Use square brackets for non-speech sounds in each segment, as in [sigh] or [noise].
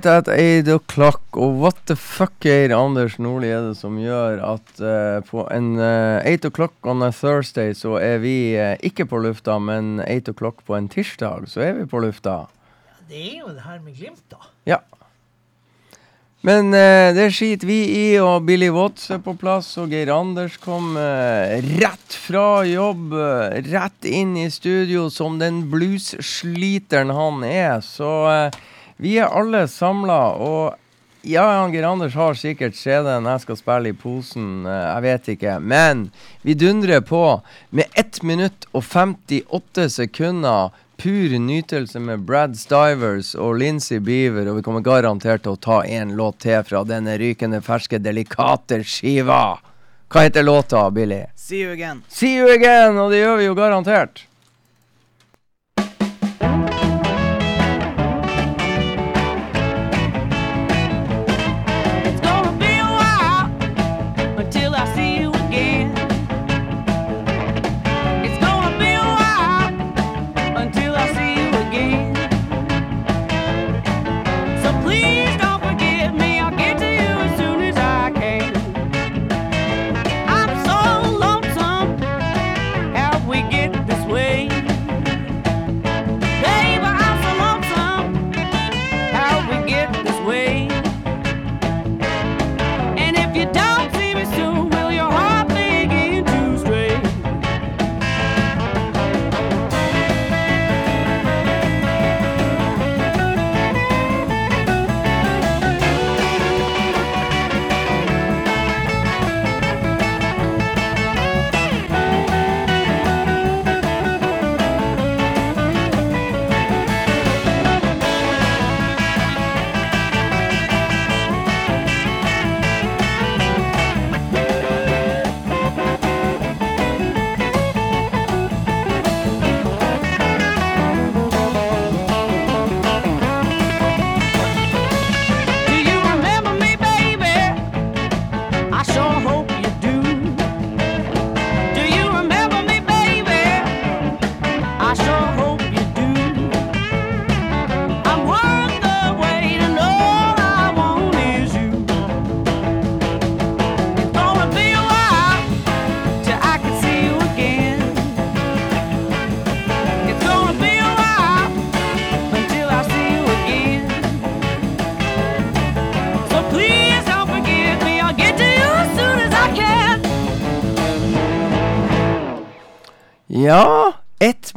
night at 8 o'clock. Og what the fuck, Geir Anders Nordli, er det som gjør at uh, på en uh, 8 o'clock on a Thursday så er vi uh, ikke på lufta, men 8 o'clock på en tirsdag så er vi på lufta. Ja, Det er jo det her med Glimt, da. Ja. Men eh, det skiter vi i, og Billy Watts er på plass, og Geir Anders kom eh, rett fra jobb, eh, rett inn i studio som den bluessliteren han er. Så eh, vi er alle samla, og ja, han Geir Anders har sikkert CD-en jeg skal spille i posen, eh, jeg vet ikke. Men vi dundrer på med 1 minutt og 58 sekunder pur nytelse med Brad Stivers og Lincy Beaver, og vi kommer garantert til å ta en låt til fra denne rykende ferske, delikate skiva. Hva heter låta, Billy? See you again. See you again! Og det gjør vi jo garantert.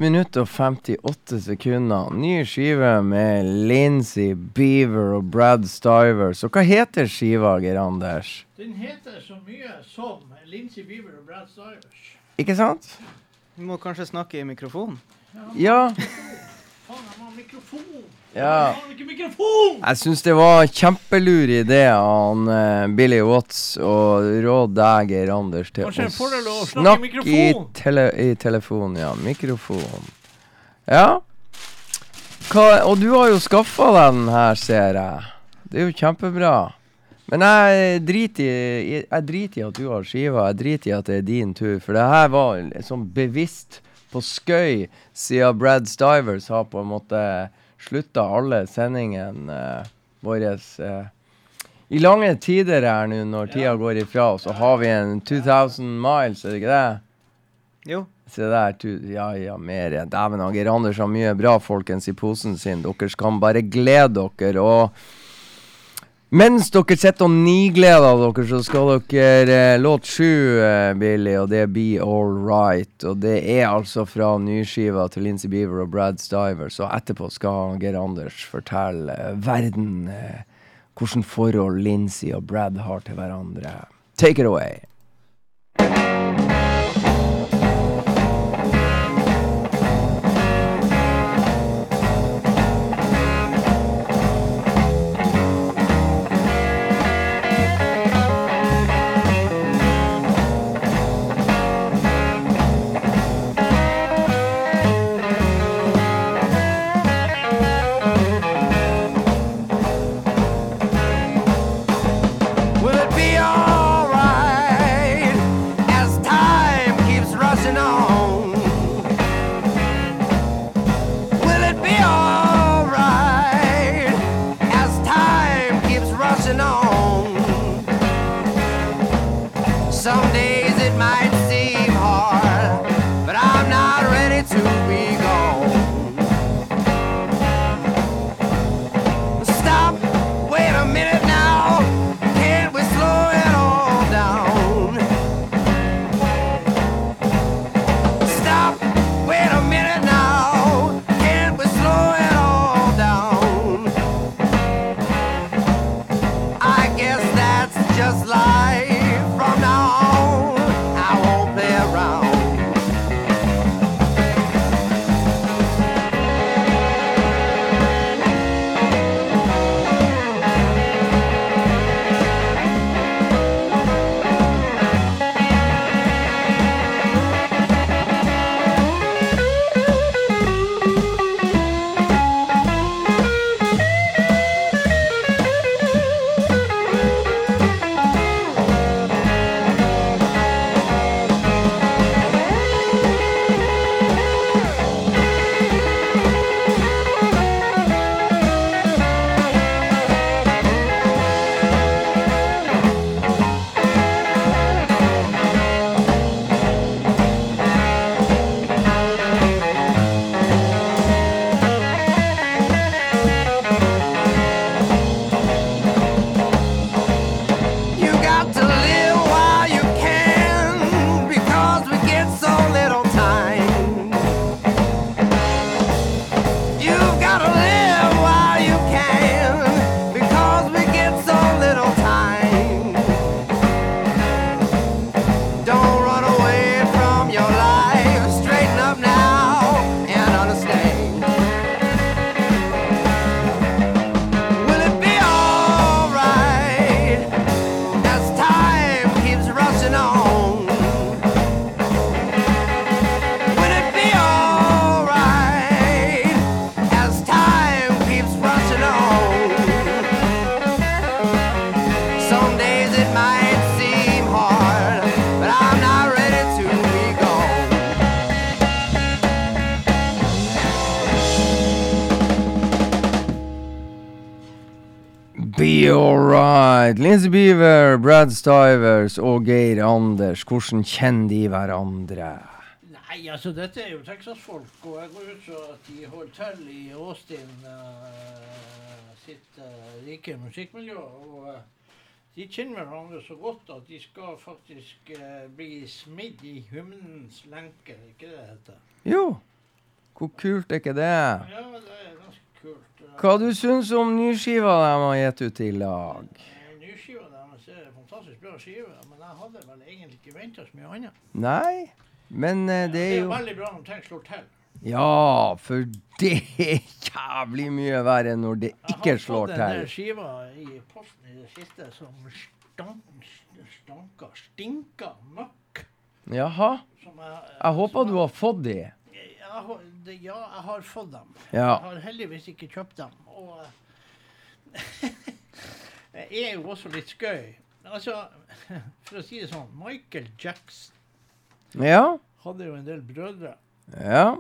Minutt og 58 sekunder. Ny skive med Lincy Beaver og Brad Stiver. Så hva heter skiva, Geir Anders? Den heter så mye som Lincy Beaver og Brad Stivers. Ikke sant? Du må kanskje snakke i mikrofonen. Ja. Faen, jeg må ha mikrofon! Ja. Jeg syns det var en kjempelur idé av eh, Billy Watts og råd deg, Geir Anders, til å snakke i tele, i telefon. Ja, mikrofon. Ja. Hva, og du har jo skaffa deg den her, ser jeg. Det er jo kjempebra. Men jeg driter i, jeg driter i at du har skiva. Jeg driter i at det er din tur. For det her var sånn bevisst på skøy, siden Brad Stivers har på en måte slutta alle sendingene eh, våre eh, i lange tider her nå, når tida går ifra, så har vi en 2000 miles, er det ikke det? Jo. Se der, tu, ja ja, mer. Dæven, Geir Anders har mye bra, folkens, i posen sin. Dere skal bare glede dere. Og mens dere sitter og nigleder dere, så skal dere eh, låt sju, eh, Billy, og det er Be All Right. Og det er altså fra nyskiva til Lincy Beaver og Brad Stiver. Så etterpå skal Geir Anders fortelle eh, verden eh, hvilket forhold Lincy og Brad har til hverandre. Take it away. Alright. Beaver, Brad Stivers og Geir Anders. Hvordan kjenner de hverandre? Nei, altså dette er jo Texas-folk, og jeg går ut fra at de holder til i Austin uh, sitt uh, rike musikkmiljø. Og Uh, de kjenner hverandre så godt at de skal faktisk eh, bli smidd i hymnens lenke, er ikke det heter? Jo, Hvor kult er ikke det? Ja, det er ganske kult. Hva du syns om nyskiva de har gitt ut i lag? eh, Nyskiva deres er fantastisk skive, men jeg hadde vel egentlig ikke venta så mye annet. Nei, men eh, det Det er er veldig bra når ting slår til. Ja, for [laughs] det er jævlig mye verre når det ikke slår til. Jeg har fått en skive skiver i posten i det siste som stank, stanka, stinka møkk. Jaha. Som jeg, Jeg håper du har fått de. Jeg, har- det, ja, jeg har fått dem. Ja. Jeg har heldigvis ikke kjøpt dem. Og [laughs] det er jo også litt skøy. Altså, [laughs] for å si det sånn, Michael Jackson Ja. hadde jo en del brødre. Ja.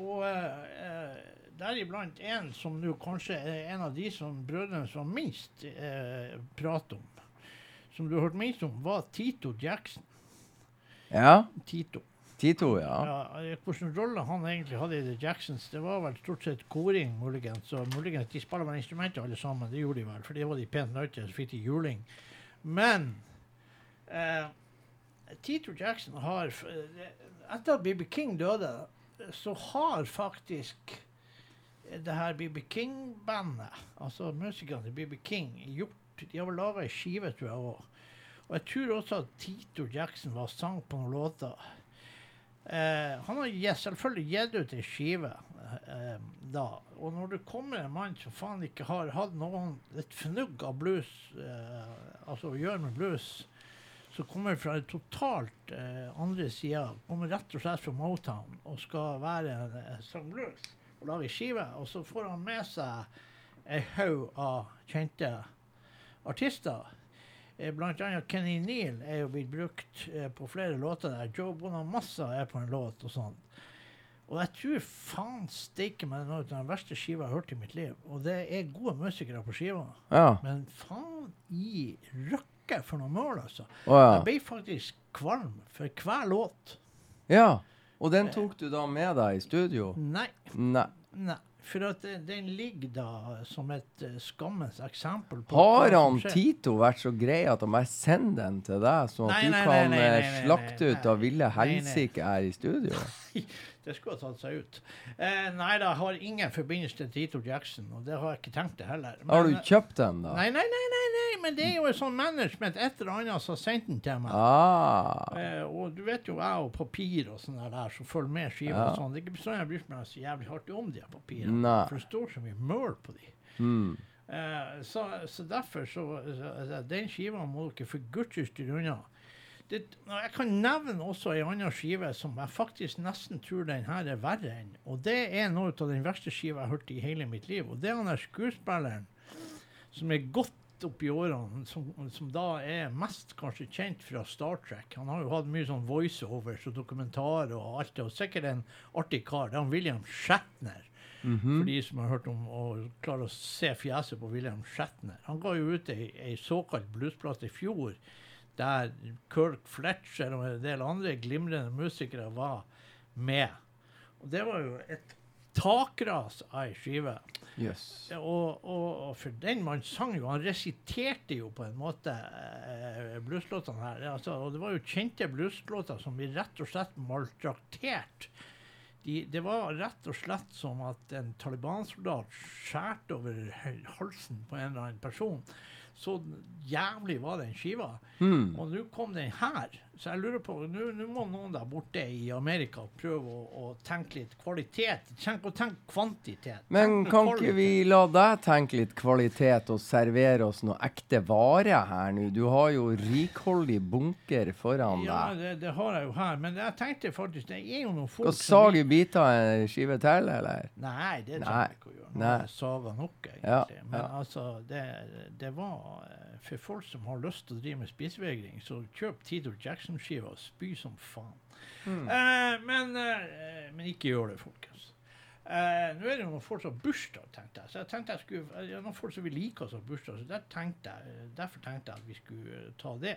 Og eh, deriblant en som nå kanskje er en av de som brødrene som minst eh, prater om. Som du har hørt minst om, var Tito Jackson. Ja. Tito. Tito, ja. Ja, hvordan Hvilken rolle han egentlig hadde i The Jacksons, det var vel stort sett koring, muligens. Og muligens de spiller vel instrumenter alle sammen, det gjorde de vel, for det var de pent nødt til, så fikk de juling. Men eh, Tito Jackson har eh, Etter at BB King døde, så har faktisk det her BB King-bandet, altså musikerne til BB King, gjort De har vel laga ei skive, tror jeg òg. Og jeg tror også at Tito Jackson var sang på noen låter. Eh, han har gitt- selvfølgelig gitt ut ei skive eh, da. Og når det kommer en mann som faen ikke har hatt noen et fnugg av blues, eh, altså å gjøre med blues, som kommer fra en totalt eh, andre sida, kommer rett og slett fra Motown og skal være en eh, sang blues og lage skive, og så får han med seg ei haug av kjente artister. Eh, Blant annet Kenny Neal er jo blitt brukt eh, på flere låter der. Joe Bonamassa er på en låt og sånn. Og jeg tror faen steike meg noe av den verste skiva jeg har hørt i mitt liv. Og det er gode musikere på skiva, Ja. men faen i røkke for noe mål, altså. Oh, ja. Jeg ble faktisk kvalm for hver låt. Ja. Og den tok du da med deg i studio? Nei. Nei. Nei. For at den ligger da som et eh, skammens eksempel på Har han. Tito vært så grei at han bare sender den til deg, sånn at Nei, du nei, kan nei, nei, eh, slakte ut av ville helsike her i studio? [laughs] Det skulle ha tatt seg ut. Eh, nei da, har ingen forbindelse til Tito Jackson, og det har jeg ikke tenkt det heller. Har du Men, eh, kjøpt den, da? Nei, nei, nei, nei, nei, men det er jo et sånn management, et eller annet som har sendt den til meg. Ah. Eh, og du vet jo jeg og papir og sånn der, som følger med skiva Ja. og sånn. Det er ikke sånn jeg bryr meg så jævlig hardt om de papirene. Nei. For det står så mye møl på de. Mm. Eh, så, så derfor så, så Den skiva må dere for guds skyld styre unna. Det, jeg kan nevne også ei anna skive som jeg faktisk nesten tror den her er verre enn. Og det er noe av den verste skiva jeg har hørt i hele mitt liv. Og det er han der skuespilleren som er godt oppi årene, som, som da er mest kanskje kjent fra Star Trek. Han har jo hatt mye sånn voiceovers og dokumentarer og alt det, og sikkert en artig kar. Det er han William Shatner. For de som har hørt om og klarer å se fjeset på William Shatner. Han ga jo ut ei, ei såkalt bluesplate i fjor der Kirk Fletcher og en del andre glimrende musikere var med. Og det var jo et takras av ei skive. Yes. Og, og, og for den man sang jo, han resiterte jo på en måte eh, blueslåtene her. Altså, og det var jo kjente blueslåter som vi rett og slett maltrakterte. De, det var rett og slett som at en Taliban-soldat skjærte over halsen på en eller annen person. Så jævlig var den skiva. Mm. Og nå kom den her. Så jeg lurer på, nå må noen der borte i Amerika prøve å, å tenke litt kvalitet. Tenk å tenke kvantitet. Men Tenk kan kvalitet. ikke vi la deg tenke litt kvalitet og servere oss noe ekte vare her nå? Du har jo rikholdig bunker foran Ja, deg. det, det har jeg jo her. Men jeg tenkte faktisk, det er jo noen folk Skal sage biter en skive til, eller? Nei, det trenger jeg ikke å gjøre. Nå har jeg saga nok, egentlig. Ja, Men altså, det, det var eh, For folk som har lyst til å drive med spisevegring, så kjøp Tito Jackson-skiva og spy som faen. Mm. Eh, men, eh, men ikke gjør det, folkens. Eh, nå er det jo noen folk som har bursdag, tenkte jeg. Så jeg tenkte jeg skulle, eh, ja, noen folk som vi liker oss har bursdag, så der tenkte jeg, derfor tenkte jeg at vi skulle eh, ta det.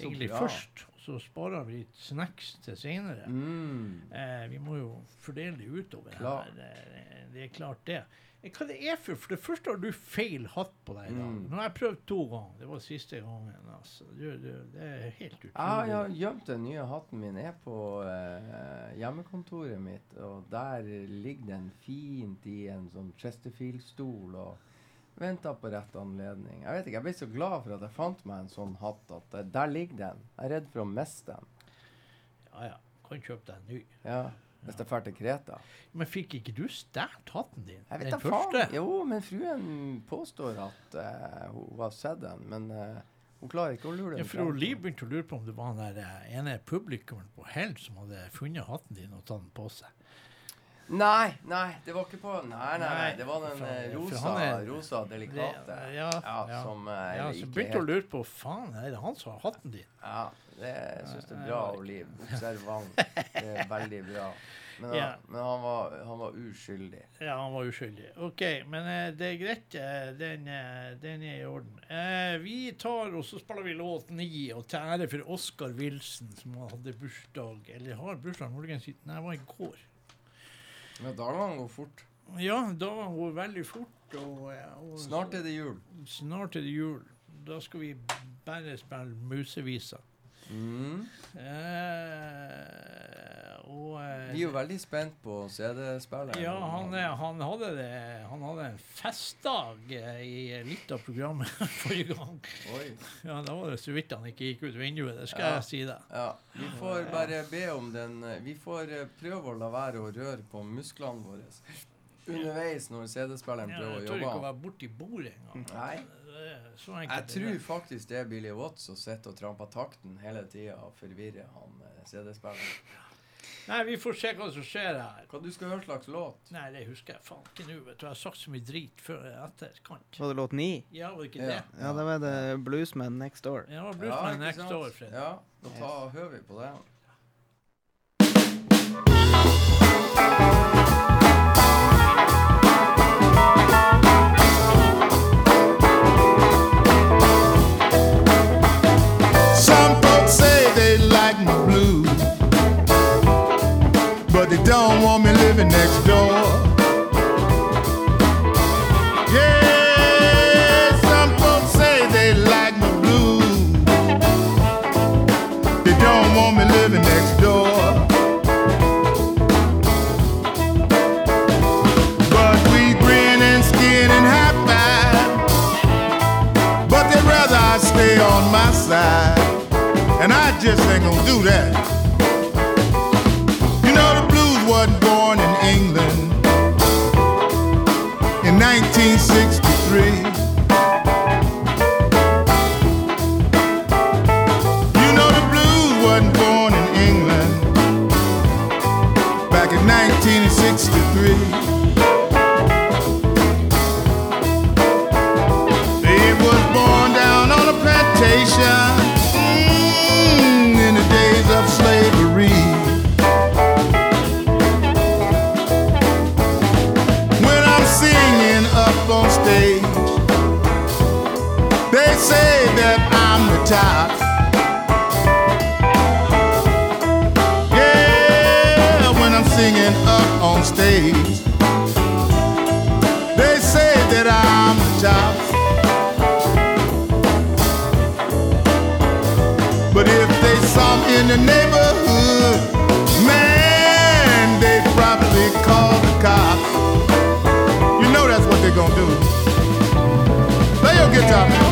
Egentlig så først, og så sparer vi litt snacks til senere. Mm. Eh, vi må jo fordele det utover Klart. her. Eh, det er klart det. Hva det er for For det første har du feil hatt på deg i dag. Mm. Nå har jeg prøvd to ganger. Det var siste gangen. altså. Du, du, det er helt utrolig. Ja, jeg har gjemt den nye hatten min. Jeg er på eh, hjemmekontoret mitt, og der ligger den fint i en sånn Chesterfield-stol og Venta på rett anledning. Jeg vet ikke, jeg ble så glad for at jeg fant meg en sånn hatt at eh, der ligger den. Jeg er redd for å miste den. Ja, ja. Kan kjøpe deg en ny. Ja, hvis jeg drar til Kreta. Men fikk ikke du stjålet hatten din? Jeg vet Den første? faen. Jo, men fruen påstår at uh, hun, har sett den, men uh, hun klarer ikke å lure Ja, den. for frem. Liv begynte å lure på om det var den der eh, ene publikummeren på Hell som hadde funnet hatten din og tatt den på seg. Nei, nei, det var ikke på Nei, nei, nei. Det var den for- eh, rosa, er- rosa delikate. Det- ja, ja, ja. som eh, Ja, så begynte å lure på faen, er det han som har hatten din? Ja, det jeg synes det er bra, jeg var Liv. Observant. Det er veldig bra. Men, han, Ja. men han, var, han var uskyldig. Ja, han var uskyldig. OK, men eh, det er greit. eh, den, eh, den er i orden. Eh, vi tar og så spiller vi låt ni, og til ære for Oskar Wilson, som hadde bursdag Eller har bursdag muligens Nei, det var i går. Men dagene går fort. Ja, da går det veldig fort. Og, og Snart er det jul. snart er det jul. Da skal vi bare spille museviser. Mm. Eh, og eh, Vi er jo veldig spent på CD-spilleren. Ja, han, han, hadde det, han hadde en festdag eh, i litt av programmet [laughs] forrige gang. Ja, Da var det så vidt han ikke gikk ut vinduet, det skal Ja. jeg si deg. Ja, vi får bare be om den eh, Vi får prøve å la være å røre på musklene våre underveis når CD-spilleren Ja, prøver jeg å tør ikke å være borti bordet engang. Nei, Det jeg tror det. faktisk det er Billy Watts som sitter og tramper takten hele tida og forvirrer han eh, CD-spilleren. Nei, vi får se hva som skjer her. Hva du skal høre slags låt? Nei, det husker jeg faen ikke nå. vet du. Jeg har sagt så mye drit før etterkant. Var det låt ni? Ja, var det ikke Ja. det? Ja, da var det Bluesman Next Door. Ja, Bluesman ja, Next? Door, Fred. Ja, da tar, hører vi på det. Some next door. Yeah, some folks say they like my blues, they don't want me living next door. But we grin and skin and high five but they'd rather I stay on my side. And I just ain't gonna do that. Top. Yeah, when I'm singing up on stage, they say that I'm the top. But if they saw me in the neighborhood, man, they'd probably call the cops. You know that's what they're gonna do. Play your guitar.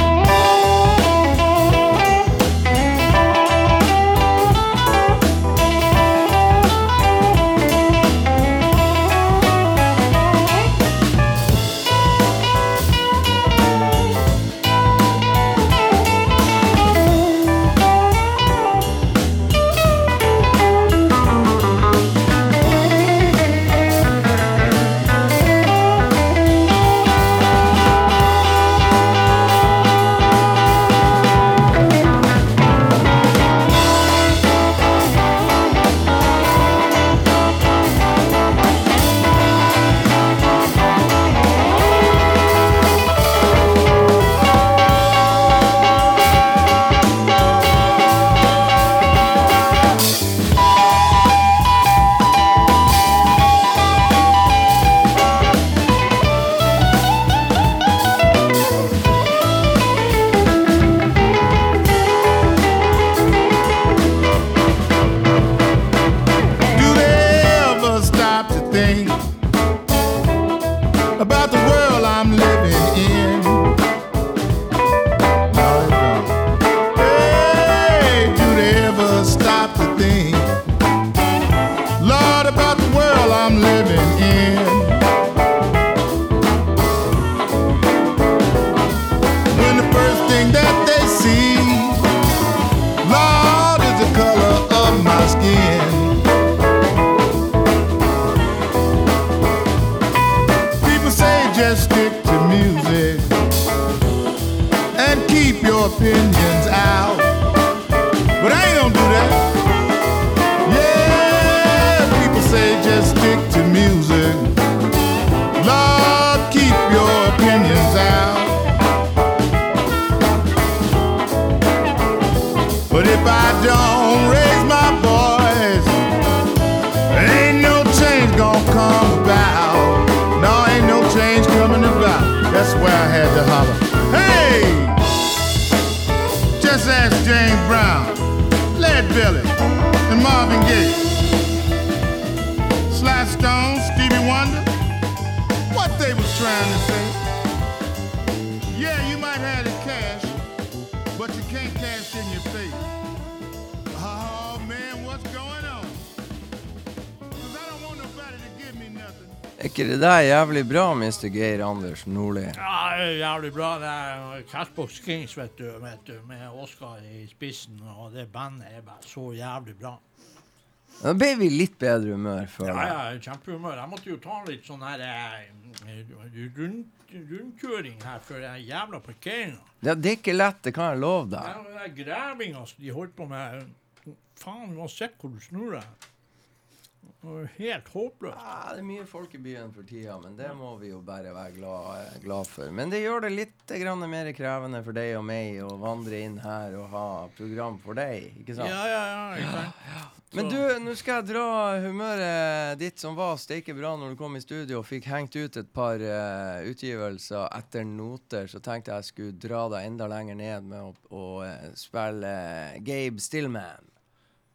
Jævlig bra, Mr. Geir Anders Nordli? Ja, det jævlig bra. Det er Cashbox Kings, vet du, vet du, med Oskar i spissen. Og det bandet er bare så jævlig bra. Da ble vi litt bedre humør, Ja, ja, kjempehumør. Jeg måtte jo ta litt sånn her eh, rund, rundkjøring her før den jævla parkeringa. Ja, det er ikke lett, det kan jeg love deg. Den er gravinga som de holdt på med Faen, uansett hvor du snur deg. Helt håpløst. Ja, det er mye folk i byen for tida, men det må vi jo bare være glad, glad for. Men det gjør det litt grann mer krevende for deg og meg å vandre inn her og ha program for deg, ikke sant? Ja, ja, ja. Ikke sant? Men du, nå skal jeg dra humøret ditt som var steike bra når du kom i studio og fikk hengt ut et par uh, utgivelser etter noter, så tenkte jeg jeg skulle dra deg enda lenger ned med å, å eh, spille Gabe Stillman.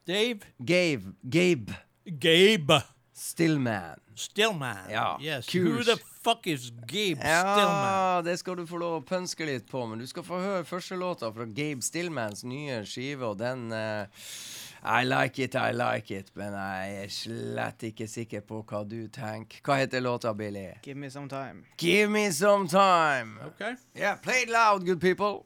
Dave Gabe, Gabe Gabe Stillman. Stillman. Ja, Yes. Who the fuck is Gabe Stillman? Ja, det skal du få lov å pønske litt på, men du skal få høre første låta fra Gabe Stillmans nye skive, og den uh, I like it, I like it, men jeg er slett ikke sikker på hva du tenker. Hva heter låta, Billy? Give me some time. Give me some time. Okay. Yeah, play it loud, good people.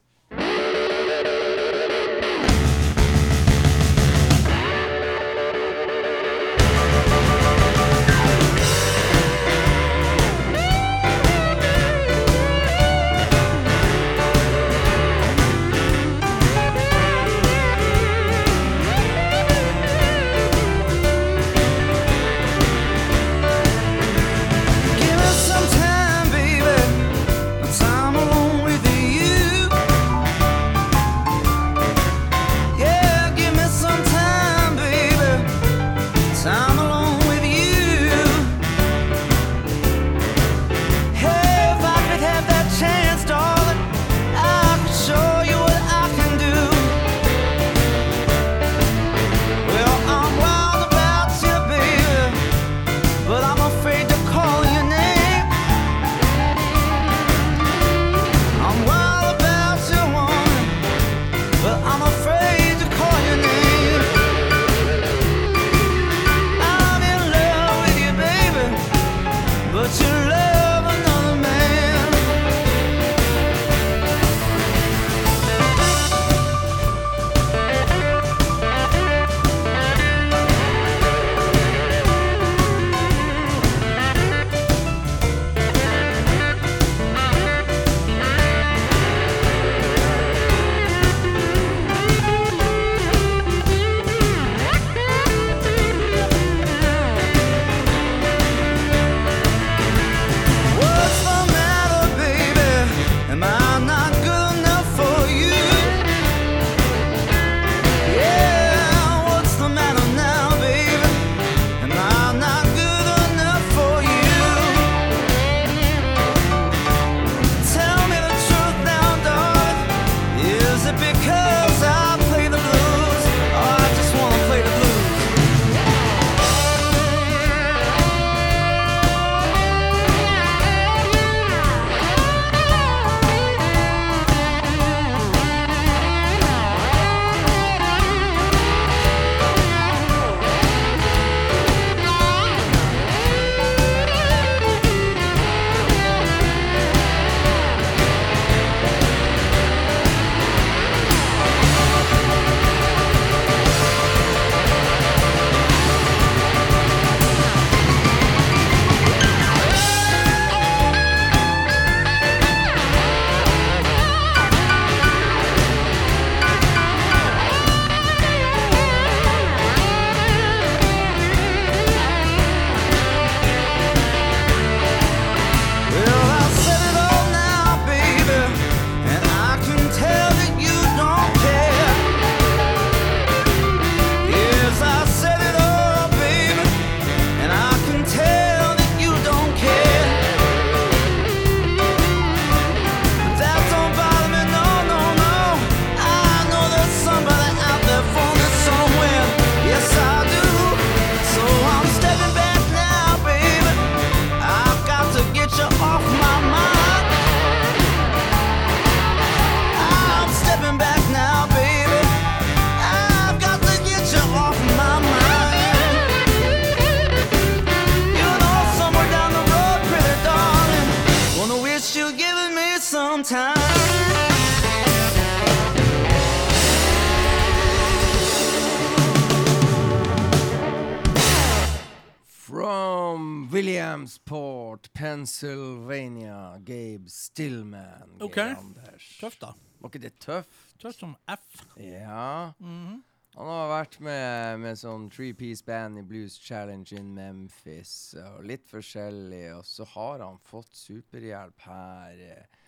Pennsylvania, Gabe Stillman. Ok. Anders. Tøft, da. Var ikke det tøft? Tøft som F. Ja. Mhm. Han har vært med, med sånn three-piece band i Blues Challenge in Memphis, og litt forskjellig, og så har han fått superhjelp her. eh,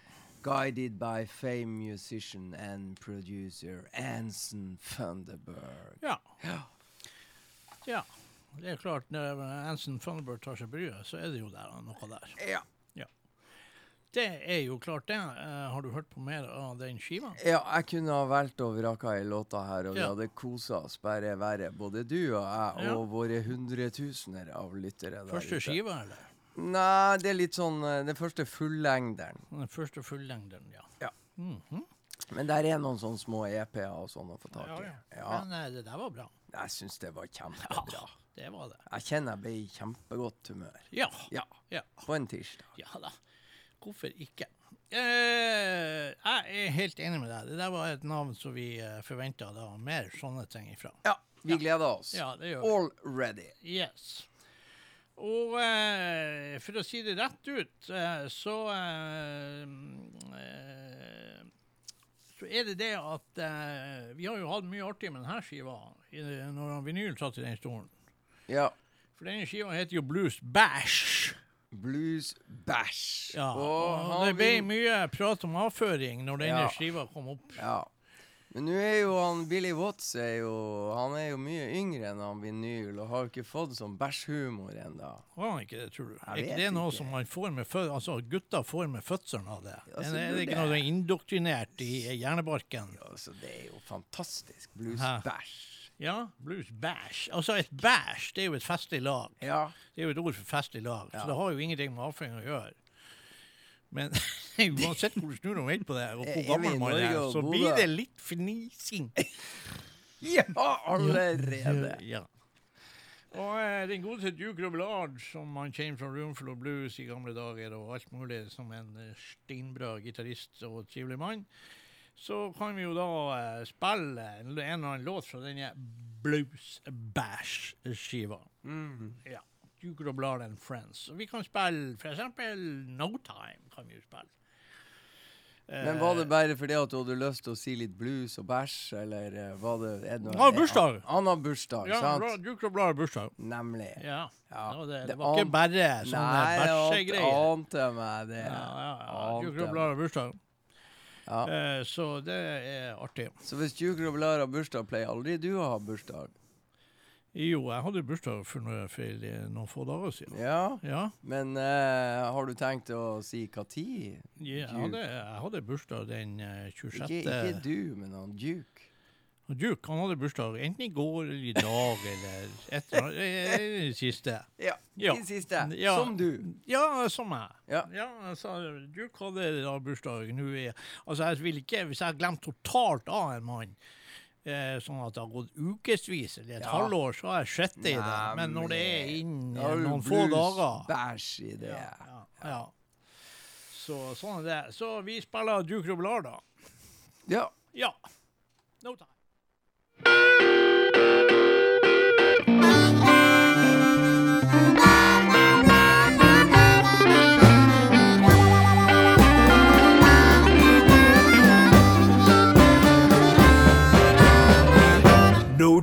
Guided by fame musician and producer Anson Funderburg. Ja. Ja. ja. Det er klart, når Anson Thunderbird tar seg bryet, så er det jo der, noe der. Ja. ja. Det er jo klart, det. Eh, har du hørt på mer av den skiva? Ja, jeg kunne ha valgt og vraka ei låta her, og vi Ja. hadde kosa oss bare verre. Både du og jeg Ja. og våre hundretusener av lyttere der Første ute. skiva, eller? Nei, det er litt sånn eh, Den første fullengderen. Den første fullengderen, ja. Ja. Mhm. Men der er noen sånne små EP-er og sånn å få tak ja, i. ja. Ja, Men eh, det der var bra. Jeg syns det var kjempebra. Ja, Det var det. Jeg kjenner jeg ble i kjempegodt humør. Ja. Ja, Ja, på en tirsdag. ja da. Hvorfor ikke? Eh, jeg er helt enig med deg. Det der var et navn som vi uh, forventa mer sånne ting ifra. Ja, vi gleder oss. Ja, det gjør vi. Already. Yes. Og eh, for å si det rett ut, eh, så eh, eh, Så er det det at eh, vi har jo hatt mye artig med denne skiva i, når han vinyl satt i den stolen. Ja. For denne skiva heter jo Blues Bash. Blues Bash. Ja, Og og det ble vi... mye prat om avføring når denne Ja. skiva kom opp. Ja. Men nå er jo han Billy Watts er jo, Han er jo mye yngre enn han vinyl, og har ikke fått sånn bæsjhumor ennå. Har han ikke det, tror du? Jeg er ikke det noe ikke. som man får med fø altså gutter får med fødselen av det? Altså, så er, er det ikke noe indoktrinert i hjernebarken? Altså, det er jo fantastisk. Blues Hæ? Ja, blues bæsj. Altså et bæsj det er jo et festlig lag. Ja. Det er jo et ord for festlig lag, Ja. så det har jo ingenting med avføring å gjøre. Men [laughs] uansett hvor du snur og vender på det, og hvor gammel man er, så blir det litt fnising. [laughs] Ja, allerede. Ja. Og eh, den gode Duke Robillard, som man kjenner fra Roomful of Blues i gamle dager, og alt mulig som en eh, steinbra gitarist og trivelig mann, så kan vi jo da eh, spille en, en eller annen låt fra denne Blues Bash-skiva. Mm. Ja. Duke Robillard and Friends. Og vi kan spille eksempel No Time. kan vi spille. Men var det bare fordi at du hadde lyst til å si litt blues og bæsj, eller eh, var det det Han har bursdag. Han har bursdag, ja, sant? Ja, Duke Robillard har bursdag. Nemlig. Ja. Ja, Det, det, det det var ikke bare sånne Nei, jeg ante- meg det. Ja, ja, ja. Ante og Robillard har bursdag. Ja. Eh, så det er artig. Så hvis Duke Robillard har bursdag, pleier aldri du å ha bursdag? Jo, jeg hadde bursdag for noe, eh, noen få dager siden. Ja, Ja, men uh, har du tenkt å si hva tid? jeg hadde, jeg hadde bursdag den eh, 26. Ikke, ikke du, men han Duke. Duke han hadde bursdag enten i går eller i dag [laughs] eller et eller annet. eh, Det siste. Ja, Ja. det siste. Ja. Som du. Ja, som meg. Ja. altså, Duke hadde da bursdag nå i Altså, jeg vil ikke Hvis jeg har glemt totalt av en mann Eh, sånn at det har gått ukevis eller et Ja. halvår, så har jeg sett det i det. Men når det er innen har noen få dager Bæsj i det. Ja, ja, ja. Så sånn er det. Så vi spiller Duke Robillard, da. Ja. Ja. No time.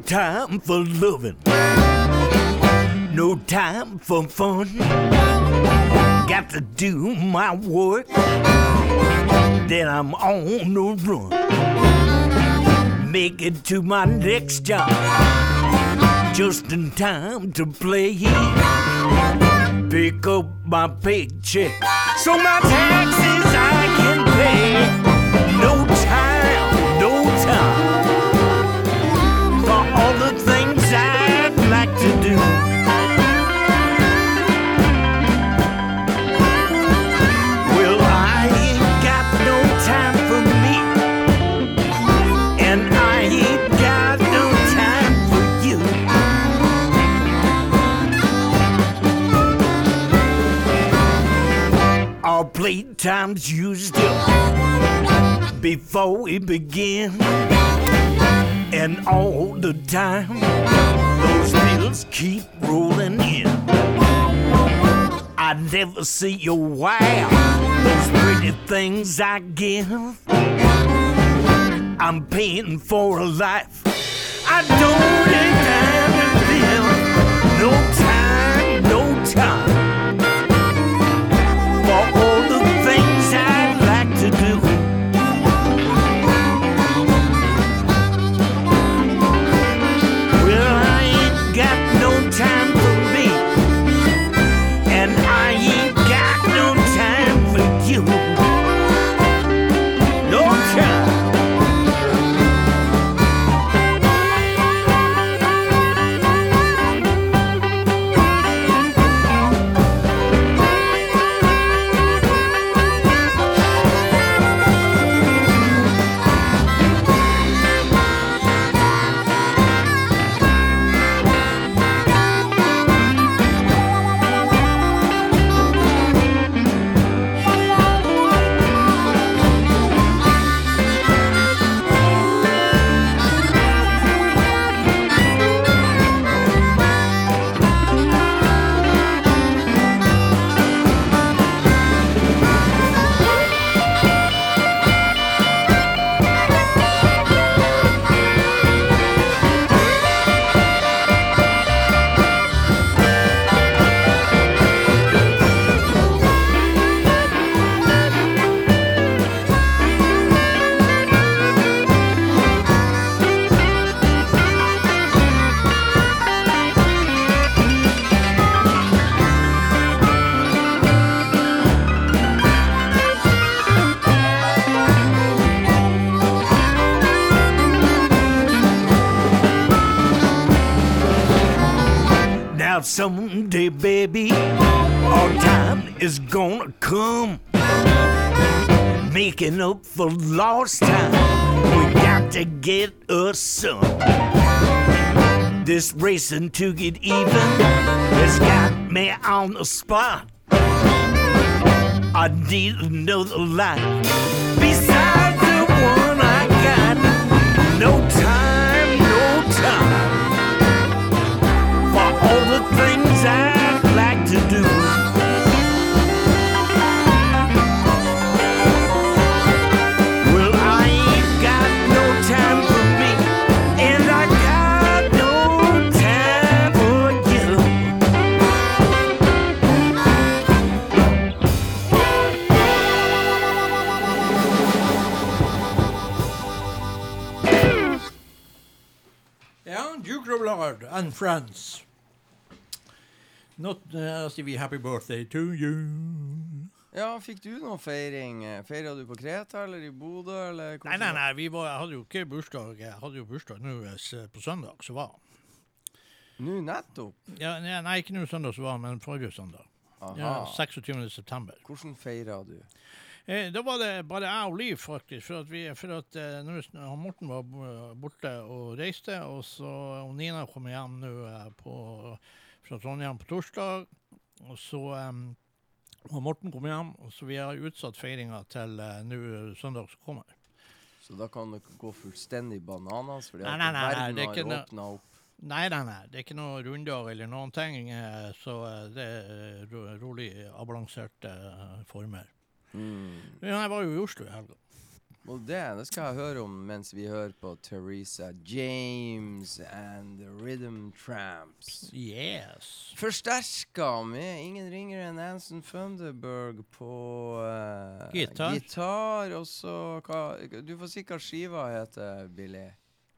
Time for loving. No time for fun. Got to do my work. Then I'm on the run. Make it to my next job. Just in time to play. Pick up my paycheck so my taxes I can pay. Times used up before we begin. And all the time, those bills keep rolling in. I never see your wow, those pretty things I give. I'm paying for a life I don't have to live. No someday, baby, our time is gonna come. Making up for lost time, we got to get us some. This racing to get even has got me on the spot. I need another life Lord and friends. Not uh, vi happy birthday to you. Ja, fikk du noe feiring? Feira du på Kreta eller i Bodø, eller Nei, nei, nei, vi var, hadde jo ikke bursdag. Jeg hadde jo bursdag nå eh, på søndag, så var Nå nettopp? ja, nei, nei, ikke nå søndag som var, men forrige søndag. Aha. Ja, 26. september. Hvordan feira du? Eh, da var det bare jeg og Liv, faktisk. For at, vi, for at eh, Morten var borte og reiste, og så og Nina kom hjem nå eh, på, fra Trondheim på torsdag. Og så og Morten kom hjem, og så vi har utsatt feiringa til eh, nå søndag som kommer. Så da kan dere gå fullstendig bananas, fordi Nei, nei, nei, nei, verden det ikke har åpna opp. Nei, nei, nei. Det er ikke noe runddag eller noen ting, eh, så eh, det er ro rolig avbalanserte eh, former. Mm. Men jeg var jo i Oslo i helga. Og det, det skal jeg høre om mens vi hører på Teresa James and The Rhythm Tramps. Yes. Forsterka med ingen ringere enn Anson Funderburg på uh, Gitar. gitar. Og så hva Du får si hva skiva heter, Billy.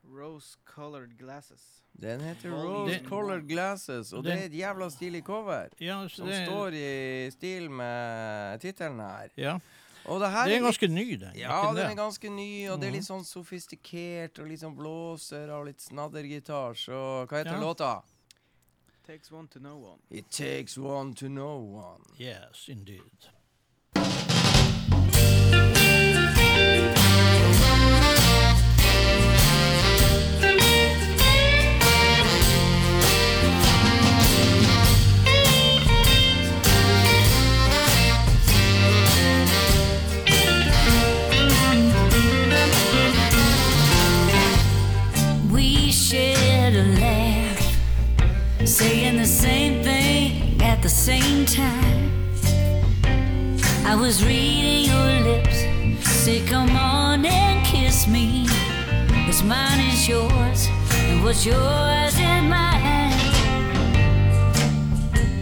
Rose colored glasses. Den heter Rose. Colored Glasses, og det er et jævla stilig cover. Ja, Som det, står i stil med tittelen her. ja. Og det her det er ganske ny, den. Ja, den det? er ganske ny, og det er Mhm. litt sånn sofistikert, og litt sånn blåser og litt snaddergitar, så hva heter Ja. låta? Takes one to know one. It takes one to know one. Yes, indeed. saying the same thing at the same time. I was reading your lips, say, Come on and kiss me. What's mine is yours, and what's yours is mine.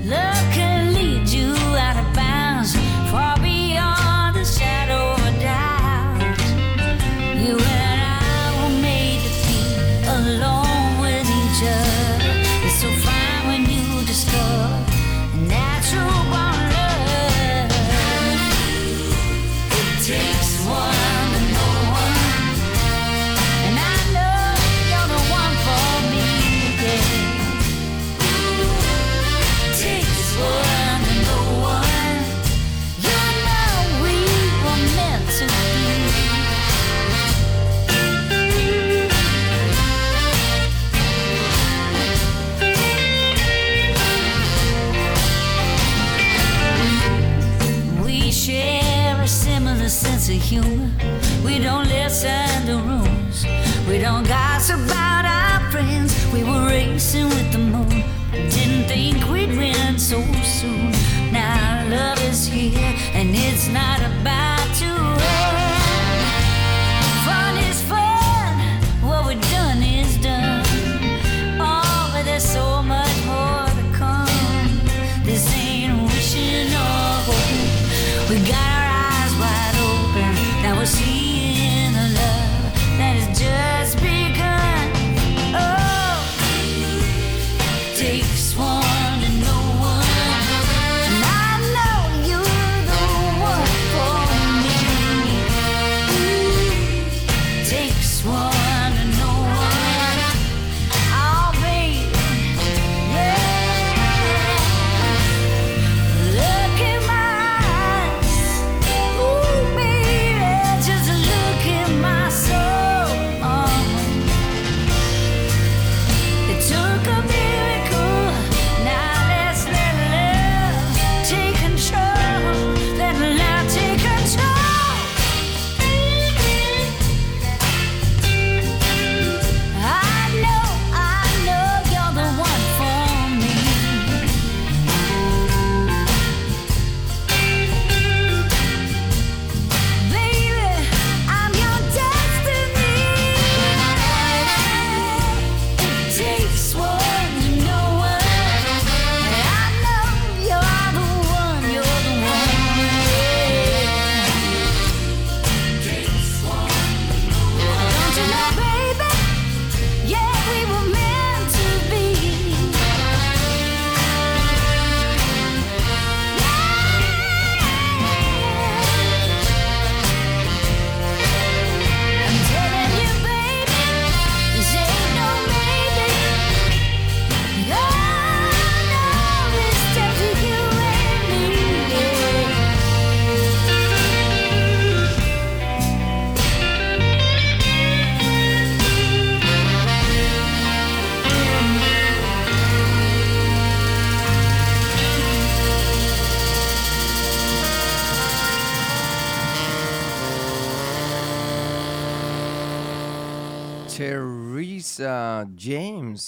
Look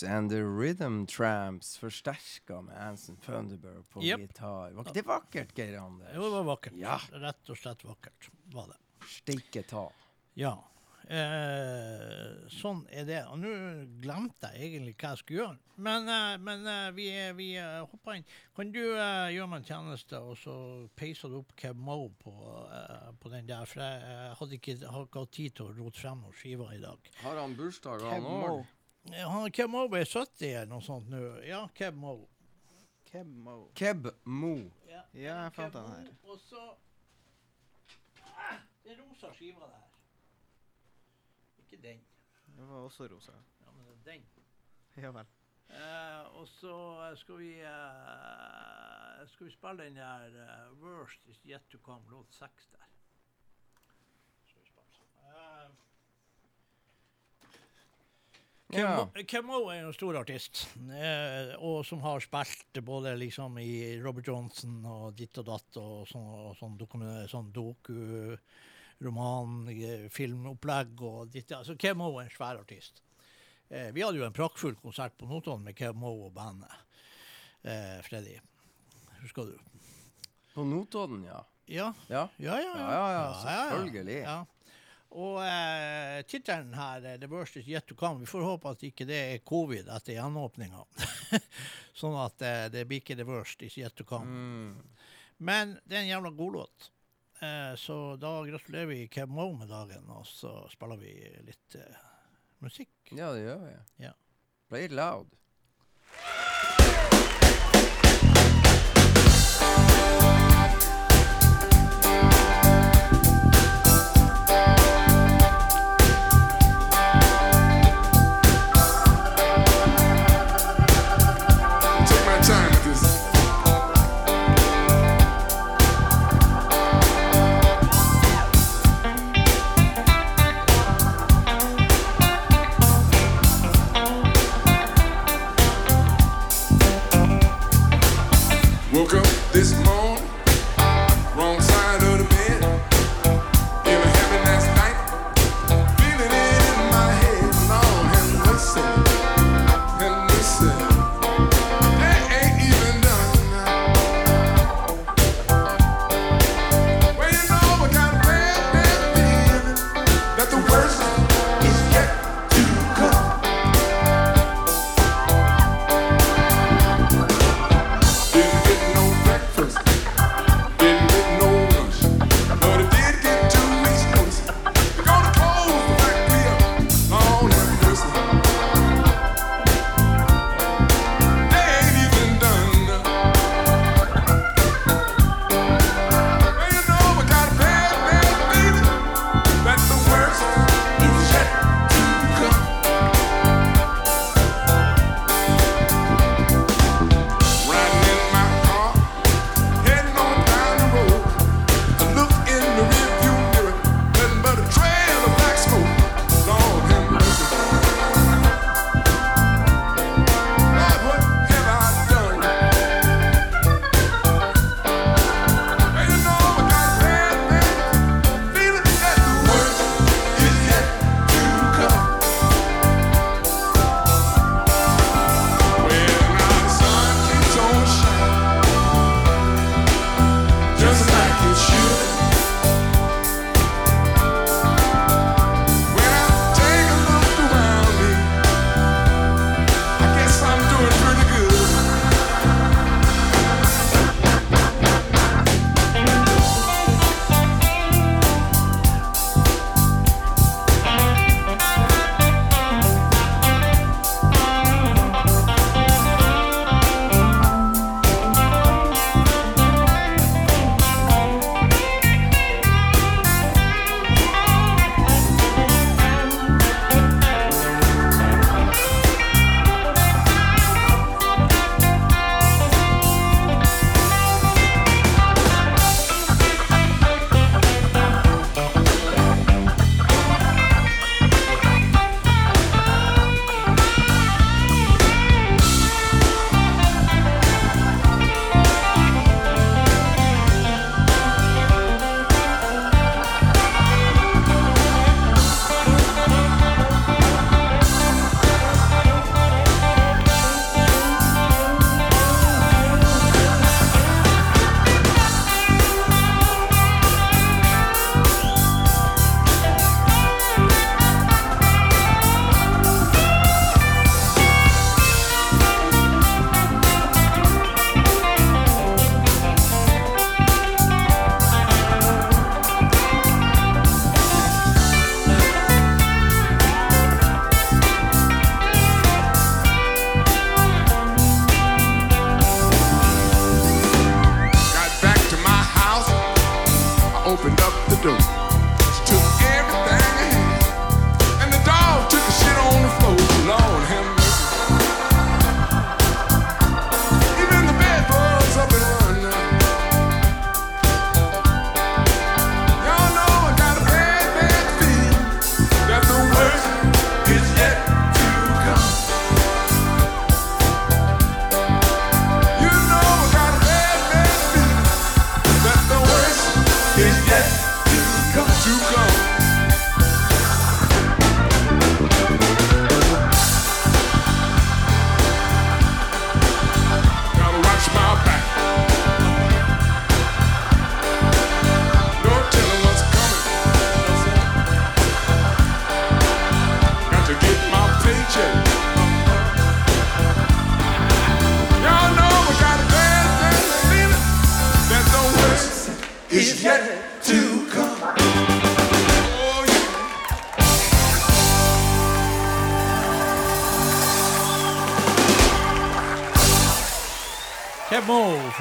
And the Rhythm Tramps forsterka med Anson Funderburg på Yep. gitar. Var ikke det vakkert, Geir Anders? Jo, det var vakkert. Ja. Rett og slett vakkert var det. Steike ta. Ja. Eh, sånn er det. Og nå glemte jeg egentlig hva jeg skulle gjøre. Men, eh, men eh, vi, vi eh, hopper inn. Kan du eh, gjøre meg en tjeneste, og så peiser du opp Keb Mo på, eh, på den der? For jeg eh, hadde ikke, har ikke hatt tid til å rote frem noen skiver i dag. Har han bursdag, Kev Mo. Han, Keb Mo ble 70 eller noe sånt nå. Ja, Keb Mo. Keb Mo. Keb Mo. Ja, Ja, jeg fant den her. Og så ah, Det er rosa skiva der. Ikke den. Den var også rosa. Ja, men det er den. Ja vel. Uh, og så eh, skal vi uh, Skal vi spille den der uh, Worst is yet to come, låt seks der. Skal vi spille. Eh, Kim Ja. Mo er jo en stor artist, eh, og som har spilt både liksom i Robert Johnson og ditt og datt og sånn, og sånn, dokumen- sånn doku, roman, eh, filmopplegg og ditt. Altså, Kim Mo er en svær artist. Eh, vi hadde jo en praktfull konsert på Notodden med Kim Mo og bandet. Eh, Freddy. husker du? På Notodden, ja. Ja, Ja, ja, ja. ja, ja, ja selvfølgelig. Ja. Og eh, tittelen her, 'The worst is yet to come', vi får håpe at ikke det er covid etter gjenåpninga. [laughs] sånn at eh, det blir ikke 'the worst is yet to come'. Mm. Men det er en jævla god låt. Eh, så da gratulerer vi Kev Moe med dagen, og så spiller vi litt eh, musikk. Ja, det gjør vi. Ja. Play it loud.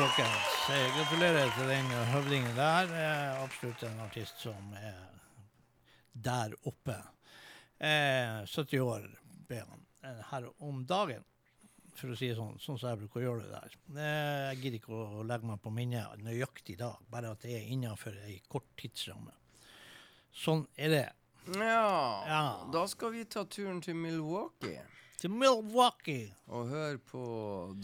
Folkens. Eh, Gratulerer til den høvdingen der. Eh, absolutt en artist som er der oppe. Eh, 70 år ble han eh, her om dagen, for å si det sånn, sånn som jeg bruker å gjøre det der. Eh, jeg gidder ikke å legge meg på minnet nøyaktig dag, bare at det er innenfor ei kort tidsramme. Sånn er det. Ja, Ja. da skal vi ta turen til Milwaukee Til Milwaukee. og hør på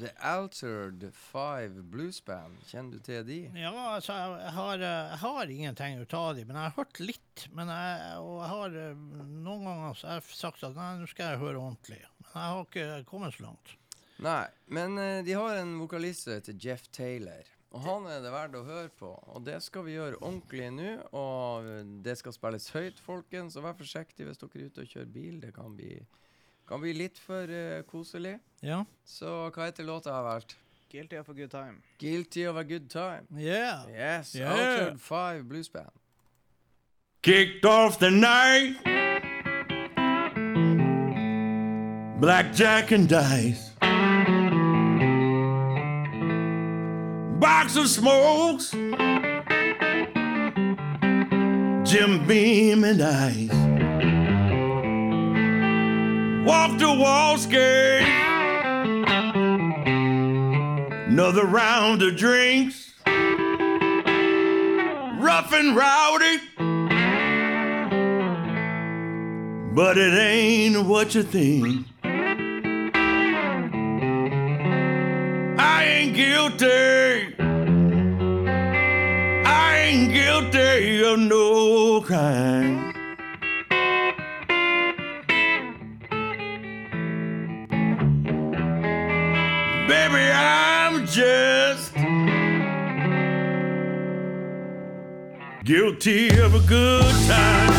The Altered Five Blues Band. Kjenner du til de? Ja, altså, jeg, har, jeg har ingenting ut av de, men jeg har hørt litt. Men jeg, og jeg har noen ganger har sagt at nei, nå skal jeg høre ordentlig. Men jeg har ikke kommet så langt. Nei, men eh, de har en vokalist som heter Jeff Taylor. Og han er det verdt å høre på. Og det skal vi gjøre ordentlig nå. Og det skal spilles høyt, folkens. Og vær forsiktig hvis dere er ute og kjører bil. Det kan bli, kan bli litt for eh, koselig. Ja. Så hva heter låta jeg har valgt? Guilty of a good time. Guilty of a good time. Yeah. Yes, Yeah. Altered Five Blues Band. Kicked off the night. Blackjack and dice. Box of smokes. Jim Beam and ice. Walk the wall skate. Another round of drinks. Rough and rowdy. But it ain't what you think. I ain't guilty. I ain't guilty of no crime. Guilty of a good time.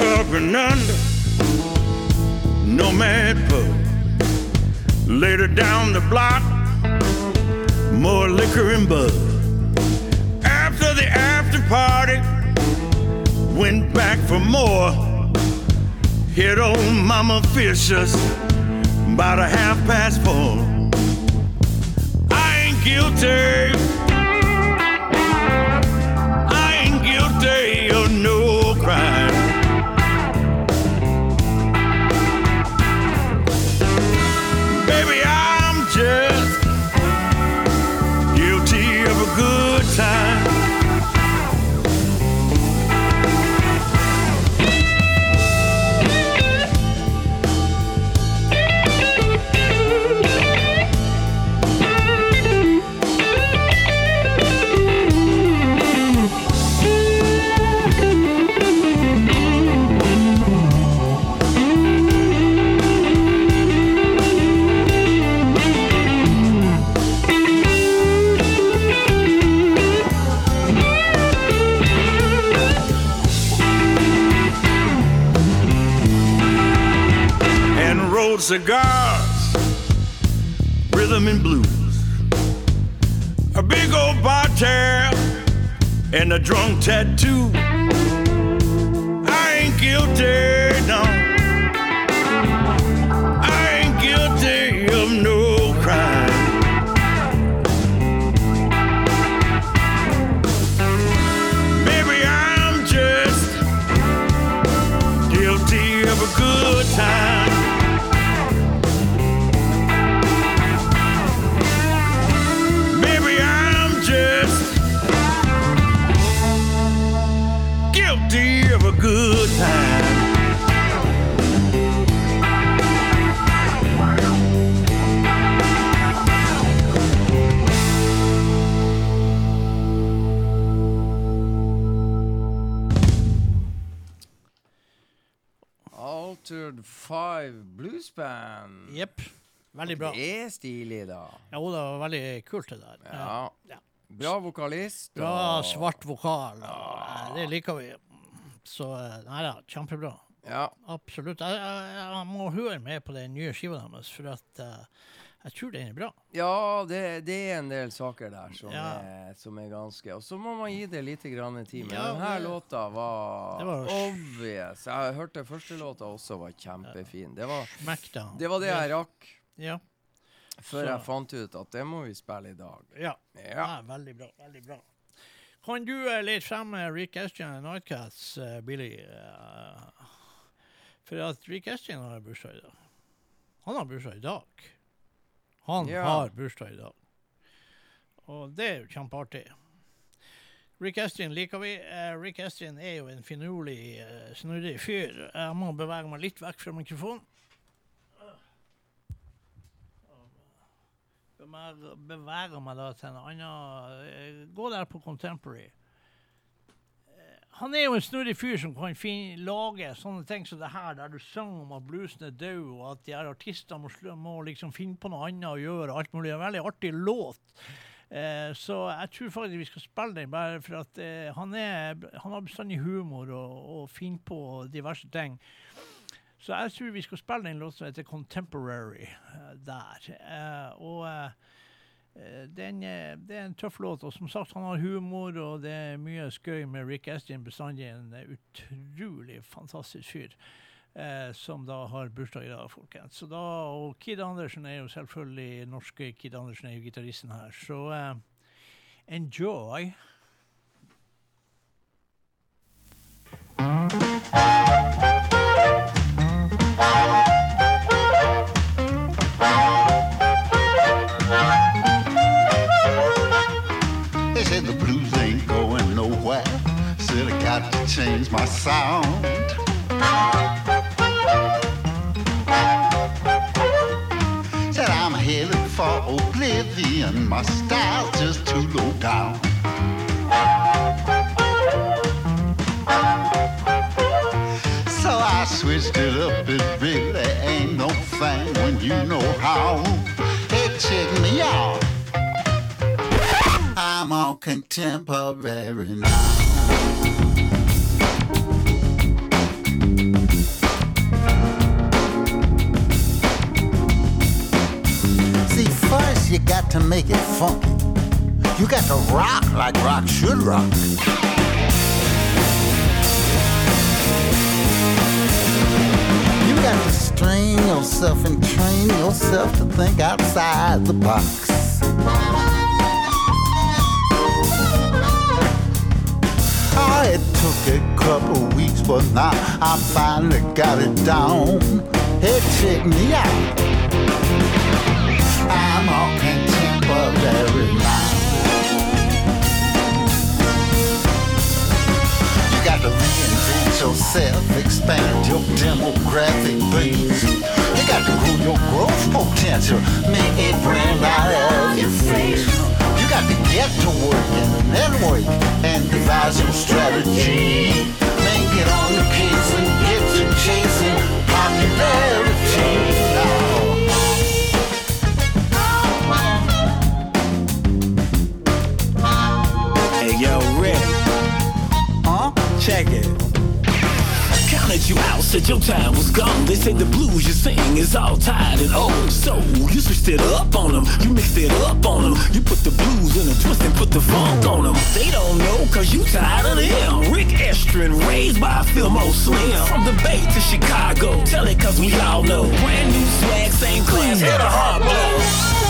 up and under. Nomad pub. Later down the block, more liquor and buzz. After the after party, went back for more. Hit old Mama Fisher's about a half past four. I ain't guilty. Cigars, rhythm and blues. A big old bartail and a drunk tattoo. I ain't guilty, Five Blues Band. Jepp. Veldig bra. Det er stilig, da. Jo, det var veldig kult, det der. Ja. Ja. Bra vokalist. Bra svart vokal. og, eh, Det liker vi. Så eh, nei da, kjempebra. Ja. Absolutt. Jeg, jeg, jeg må høre med på den nye skiva deres, for at eh, Jeg tror den er bra. Ja, det, det er en del saker der som, Ja. er, som er ganske Og så må man gi det litt grann tid. Men Ja, denne det- låta var, var- obvious. Jeg hørte første låta også var kjempefin. Det var det, var det jeg rakk Ja. før Så- jeg fant ut at det må vi spille i dag. ja. Ja. Veldig bra. Veldig bra. Kan du uh, lete frem Rick Estian Nightcats, uh, Billy? Uh, for at Rick Estian har bursdag i dag. Han har bursdag i dag. Han Ja. har bursdag i dag. Og det er jo kjempeartig. Rick Estrin liker vi. Eh, Rick Estrin er jo en finurlig, uh, snurrig fyr. Jeg må bevege meg litt vekk fra mikrofonen. Beveger, meg da til en annen eh, Gå der på Contemporary. Han er jo en snurrig fyr som kan fin, lage sånne ting som det her, der du synger om at bluesen er død, og at de her artistene må, må liksom finne på noe annet å gjøre. Alt mulig. En veldig artig låt. Eh, så jeg tror faktisk vi skal spille den, bare for at eh, han, er, han har bestandig humor og, og finner på diverse ting. Så jeg tror vi skal spille en låt som heter 'Contemporary' eh, der. Eh, og eh, den, eh, det er en tøff låt, og som sagt, han har humor, og det er mye skøy med Rick Astin. Bestandig en eh, utrolig fantastisk fyr. Eh, som da har bursdag i dag, folkens. Da, og Kid Andersen er jo selvfølgelig norske Kid Andersen er jo gitaristen her. Så eh, enjoy. They change my sound. Said I'm headed for oblivion. My style's just too low down. So I switched it up. It really ain't no thing when you know how. Hey, check me out. I'm on contemporary now. You got to make it funky. You got to rock like rock should rock. You got to strain yourself and train yourself to think outside the box. Oh, it took a couple weeks, but now I finally got it down. Hey, check me out. I'm on contemporary now. You got to reinvent yourself, expand your demographic base. You got to grow your growth potential, make it brand out of your face. You got to get to work and network and devise your strategy. Make it on the case and get to chasing popularity you out, said your time was gone. They say the blues you sing is all tired and old. So you switched it up on them, you mixed it up on them. You put the blues in a twist and put the funk on them. They don't know, cause you tired of them. Rick Estrin, raised by Philmo Slim. From the Bay to Chicago, tell it cause we all know. Brand new swag, same class, hit a hard blow.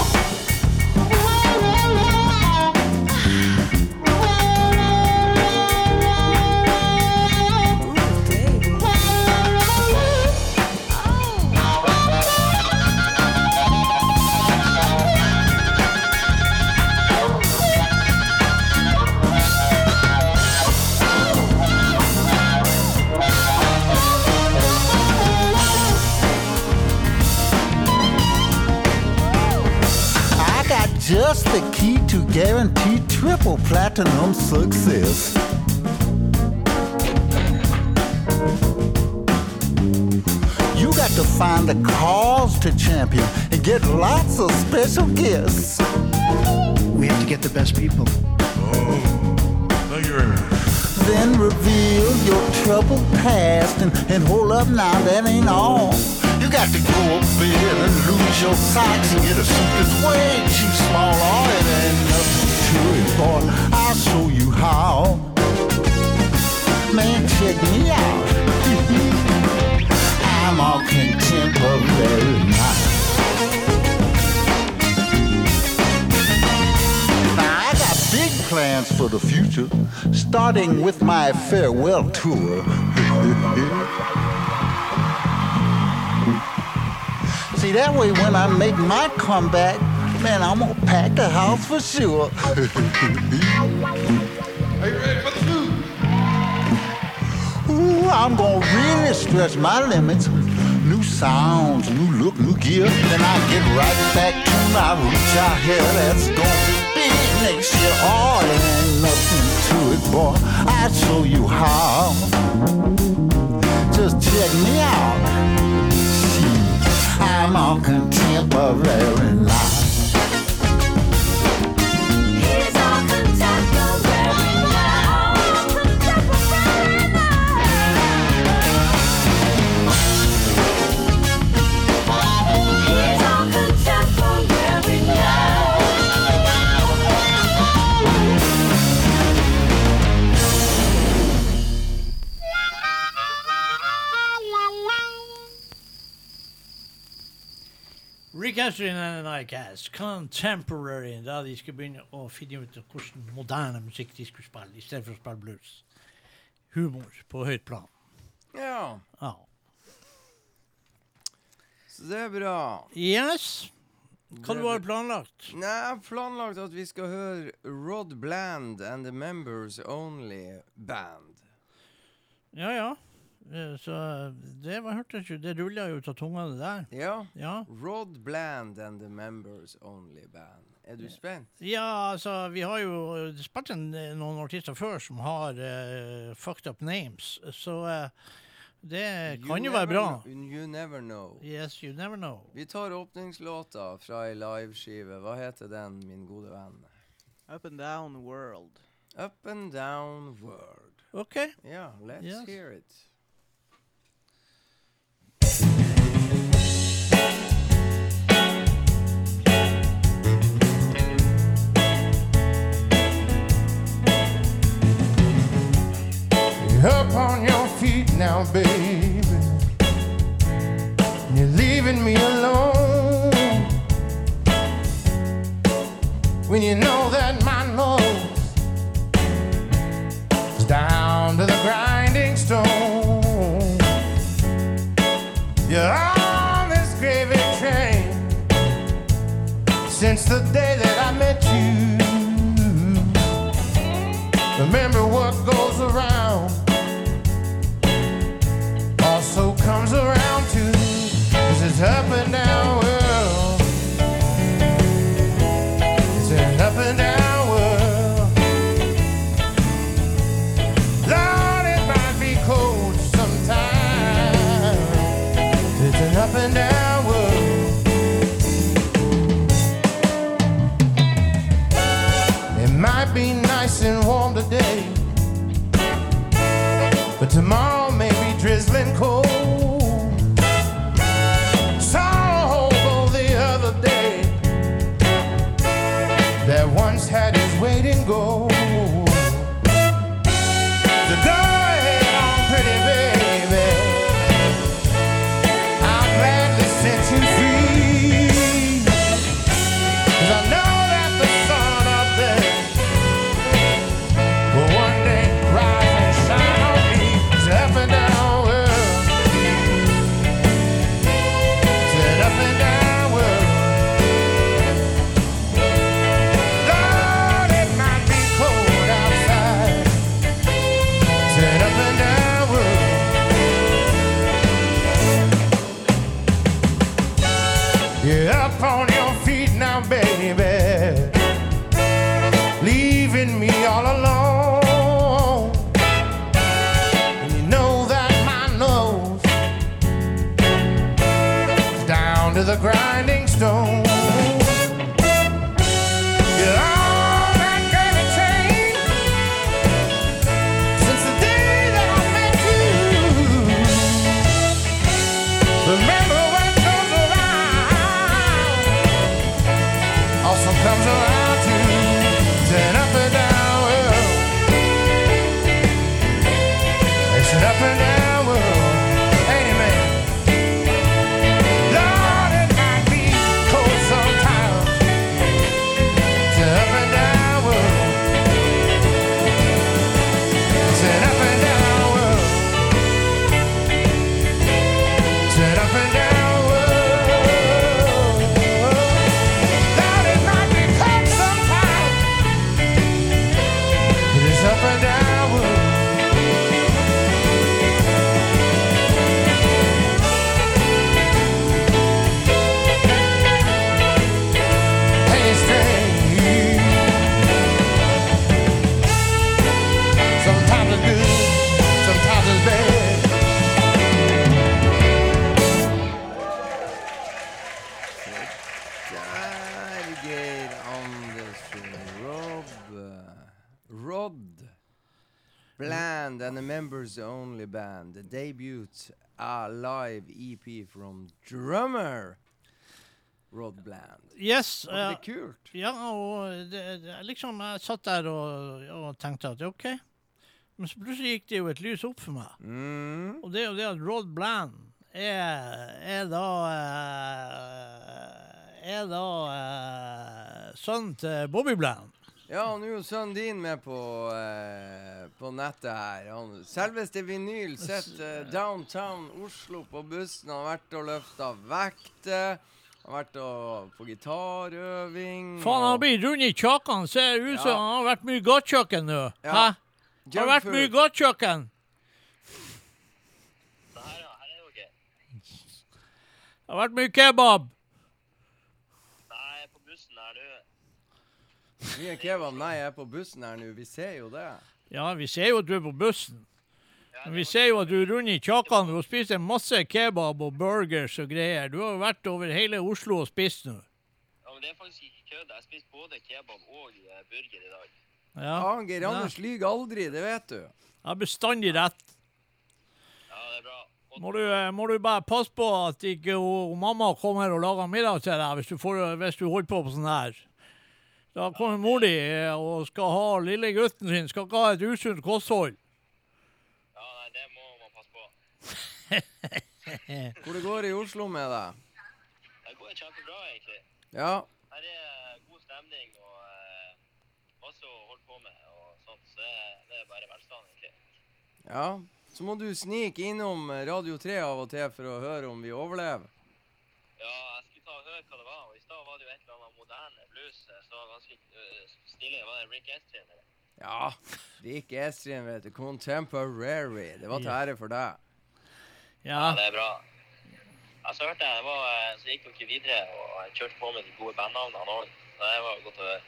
Just the key to guarantee triple platinum success. You got to find a cause to champion and get lots of special guests. We have to get the best people. Oh, thank you very much. Then reveal your troubled past and, and hold up now, that ain't all. You got to go a bit and lose your socks and get a suit that's way too small. Oh, it ain't nothing to it, boy. I'll show you how. Man, check me out. [laughs] I'm all contemporary now. Now I got big plans for the future, starting with my farewell tour. See, that way when I make my comeback, man, I'm gonna pack the house for sure. [laughs] Are you ready for the food? Ooh, I'm gonna really stretch my limits. New sounds, new look, new gear. Then I get right back to my roots out here. That's gonna be big next year. Oh, ain't nothing to it, boy. I'll show you how. Just check me out. See, I'm all contemporary now. Astley and Nightcast, Contemporary, da de skulle begynne å finne ut hvordan moderne musikk de skulle spille, i stedet for å spille blues. Humor på høyt plan. Ja, Ja. så det er bra. Yes. Hva du har planlagt? Nei, jeg har planlagt at vi skal høre Rod Bland and The Members Only Band. Ja, ja. Eh, Så det var, hørtes jo Det rulla jo ut av tunga, det der. Ja. Ja. Rod Bland and The Members Only Band. Er du spent? Ja, altså, vi har jo spilt en, noen artister før som har uh, fucked up names, så uh, det kan jo være bra. Know. You never know. Yes, you never know. Vi tar åpningslåta fra ei liveskive. Hva heter den, min gode venn? Up and down world. Up and Down World. OK. Ja, let's Yes. hear it. Up on your feet now, baby. You're leaving me alone. When you know that my nose is down to the grinding stone. You're on this gravy train since the day that I met you. Is up and down world. It's an up and down debut a live EP from drummer Rod Bland. Yes. Var det det kult? Ja, og det, det, liksom jeg satt der og, og tenkte at OK. Men så plutselig gikk det jo et lys opp for meg. Mm. Og det er jo det at Rod Bland er, er da eh, Er da eh, sønnen til Bobby Bland. Ja, og nå er sønnen din med på, eh, på nettet her. Han, selveste vinyl sitter [laughs] uh, downtown Oslo på bussen. Han har vært og løfta vekter. Han har vært og, på gitarøving. Faen, han blir rund i kjakan. Ser ut som Ja. han har vært mye gatekjøkken nå. Ja. Hæ? Har vært mye dere. Det har vært mye kebab. Nei, jeg er på bussen her nå. Mye kebab. Nei, jeg er på bussen her nå. Vi ser jo det. Ja, vi ser jo at du er på bussen. Men vi ser jo at du er rundt i kjakan. Spist en masse kebab og burgers og greier. Du har jo vært over hele Oslo og spist nå. Ja, men det er faktisk ikke kødd. Jeg spiste både kebab og eh, burger i dag. Ja. Ja, Geir Anders lyver aldri, det vet du. Jeg har bestandig rett. Ja, det er bra. Må du, eh, må du bare passe på at ikke og, hun mamma kommer og lager middag til deg hvis du, får, hvis du holder på på sånn her. Da kommer mor di eh, og skal ha lille gutten sin, skal ikke ha et usunt kosthold. ja, nei, det må man passe på. Hvor det går i Oslo med deg? Det går kjempebra, egentlig. Ja. Her er god stemning og eh, masse å holde på med og sånt. Så det, det er bare velstand, egentlig. ja. Så må du snike innom Radio 3 av og til for å høre om vi overlever. Ja, jeg skulle ta og høre hva det var. Og i stad var det jo et Så var ganske uh, stille. Var det Rick Estrin? eller? Ja. Rick Estrin, vet du. Contemporary. Det var til ære for deg. Ja, Ja, det er bra. Ja, så hørte jeg, det var, eh, så gikk dere videre og kjørte på med de gode bandnavnene òg. Det var godt å høre.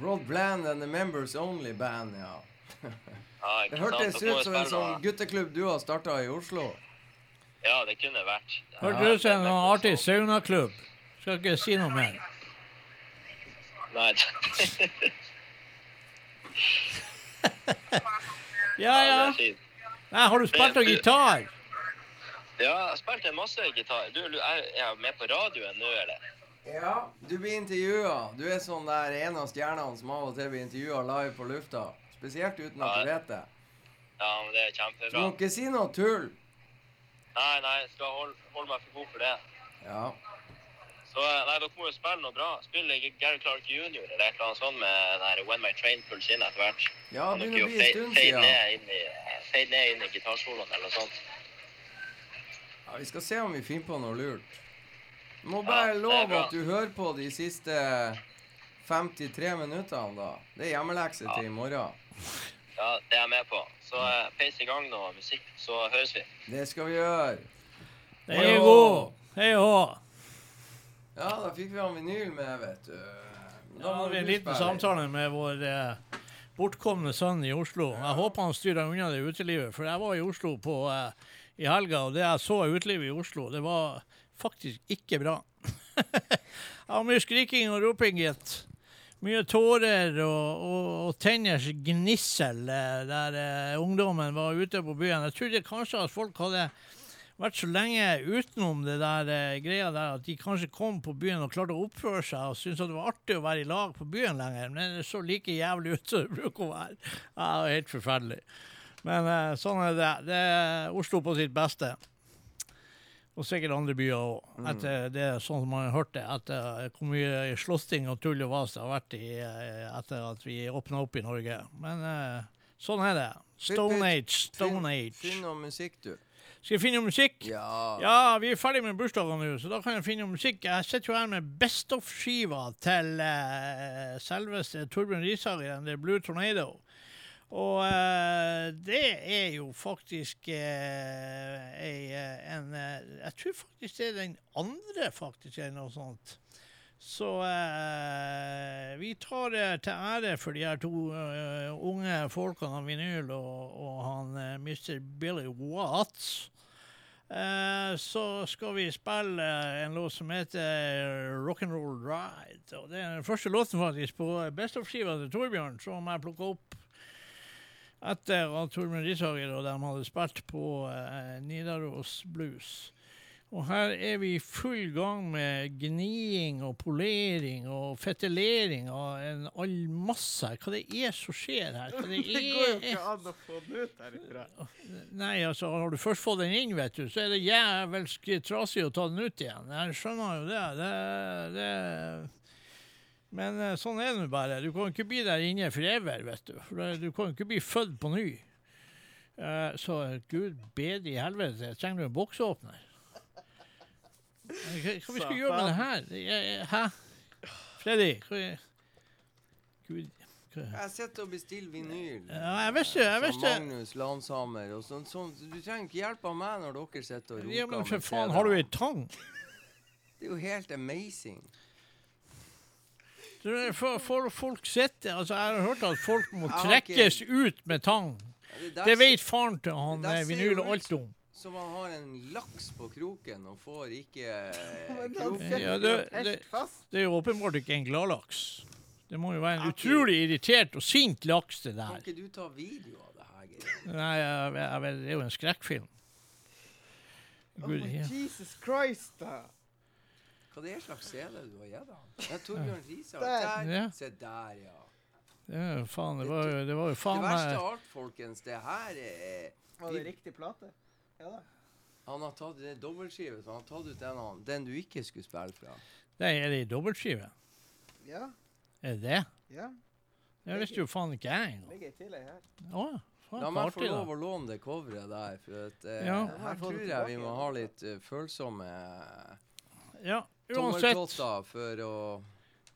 Rod Bland and the Members Only Band, ja. [laughs] Ja, Det ikke hørtes ut som en sånn gutteklubb du har starta i Oslo. Ja, det kunne vært. hørtes ut som en sånn artig saunaklubb. Skal ikke si noe mer. Nei. [laughs] Ja, ja. Nei, har du spilt noe gitar? Ja, jeg spilte masse gitar. Du, du er jeg med på radioen nå, eller? Ja, du blir intervjua. Du er sånn der en av stjernene som av og til blir intervjua live på lufta. Spesielt uten at du vet det. Ja, men det er kjempebra. Du må ikke si noe tull. Nei, nei, skal holde, holde meg for god for det. Ja. Så eh, nei, dere må jo spille noe bra. Spille Gary Clark Jr. eller et eller annet sånt med den der When My Train Pulls In etter hvert. Ja, det begynner å bli en stund siden. ned inn i, fade ned inn i gitarsoloen eller noe sånt. Ja, Vi skal se om vi finner på noe lurt. Du må bare er love at du hører på de siste 53 minuttene, da. Det er hjemmelekse til i morgen. Ja, det er jeg med på. Så uh, peis i gang noe musikk, så høres vi. Det skal vi gjøre. Hei hå! Hei hå. Ja, da fikk vi han vinyl med, vet du. Da må vi en liten samtale med vår eh, bortkomne sønn i Oslo. Jeg håper han styrer unna det utelivet, for jeg var i Oslo på, eh, i helga, og det jeg så av utelivet i Oslo, det var faktisk ikke bra. [laughs] Det var mye skriking og roping, gitt. Mye tårer og, og, og tenners gnissel eh, der eh, ungdommen var ute på byen. Jeg trodde kanskje at folk hadde vært så lenge utenom det der eh, greia der at de kanskje kom på byen og klarte å oppføre seg og syntes at det var artig å være i lag på byen lenger. Men det så like jævlig ut som det bruker å være. Ja, det var helt forferdelig. Men eh, sånn er det. Det er Oslo på sitt beste. Og sikkert andre byer òg. Det er sånn som man har hørt det. Etter hvor mye slåssing og tull og vas det har vært i, eh, etter at vi åpna opp i Norge. Men eh, sånn er det. Stone Age, Stone Age. Finn noe musikk, du. Skal jeg finne musikk? Ja. Ja, vi er ferdig med bursdagene nå, så da kan jeg finne musikk. Jeg sitter jo her med Best of-skiva til uh, selveste Torbjørn Rishagen, The Blue Tornado. Og uh, det er jo faktisk uh, ei, en Jeg tror faktisk det er den andre, faktisk, eller noe sånt. Så eh, vi tar det til ære for de her to uh, unge folkene han vinyl og, og han uh, Mr. Billy Watts. eh, så skal vi spille en låt som heter Rock'n'Roll Ride. Og det er den første låten faktisk på Best of-skiva til Torbjørn, som jeg plukka opp etter at Torbjørn Rishager og dem hadde spilt på eh, Nidaros Blues. Og her er vi i full gang med gniing og polering og fetelering av en all masse. Hva det er som skjer her? [laughs] Det Det går jo ikke an å få den ut herifra. Nei, altså, har du først fått den inn, vet du, så er det jævelsk trasig å ta den ut igjen. Jeg skjønner jo det. det, det men eh, sånn er det nå bare. Du kan ikke bli der inne for evig, vet du. For du kan ikke bli født på ny. Eh, så gud bedre i helvete, trenger du en boksåpner? Hva, hva vi skal gjøre med det her? Jeg- Hæ? Freddy? Hva, gud, hva? Jeg sitter og bestiller vinyl. Ja, jeg vet ikke. jeg Som ikke. Magnus Lanshammer. Og sånn, sånn. Du trenger ikke hjelp av meg når dere sitter og roker. Ja, men for med faen, har du ei tang? Det er jo helt amazing. Du, For, for folk sitter Altså, jeg har hørt at folk må Jeg har trekkes ut med tang. Det, Det vet faren til han der eh, ser vinyl jo ut alt om. Som man har en laks på kroken og får ikke [laughs] eh, kroken. Ja, det- det- Det er jo åpenbart ikke en gladlaks. Det må jo være en utrolig irritert og sint laks, det der. Kan ikke du ta video av det her? Nei, jeg, jeg, jeg, det er jo en skrekkfilm. Oh, Gud, ja. Jesus Christ, da. Hva det er slags sele du har gitt ham? Det er Torbjørn Risa. Der. Ja. Se der, ja. Det, jo faen, det, var jo, det var jo Det verste av alt, folkens, det her er Var det riktig plate? Ja da. Han har tatt det dobbeltskive, så han har tatt ut den, han- den du ikke skulle spille fra. Nei, er det ei dobbeltskive? Ja. Er det det? ja. Det visste jo faen ikke jeg engang. Ligger til tillegg her. Å, faen, La meg få lov å låne det coveret der, for at, eh, Ja. her tror jeg vi må ha litt uh, følsomme Ja, uansett. tommeltotter for å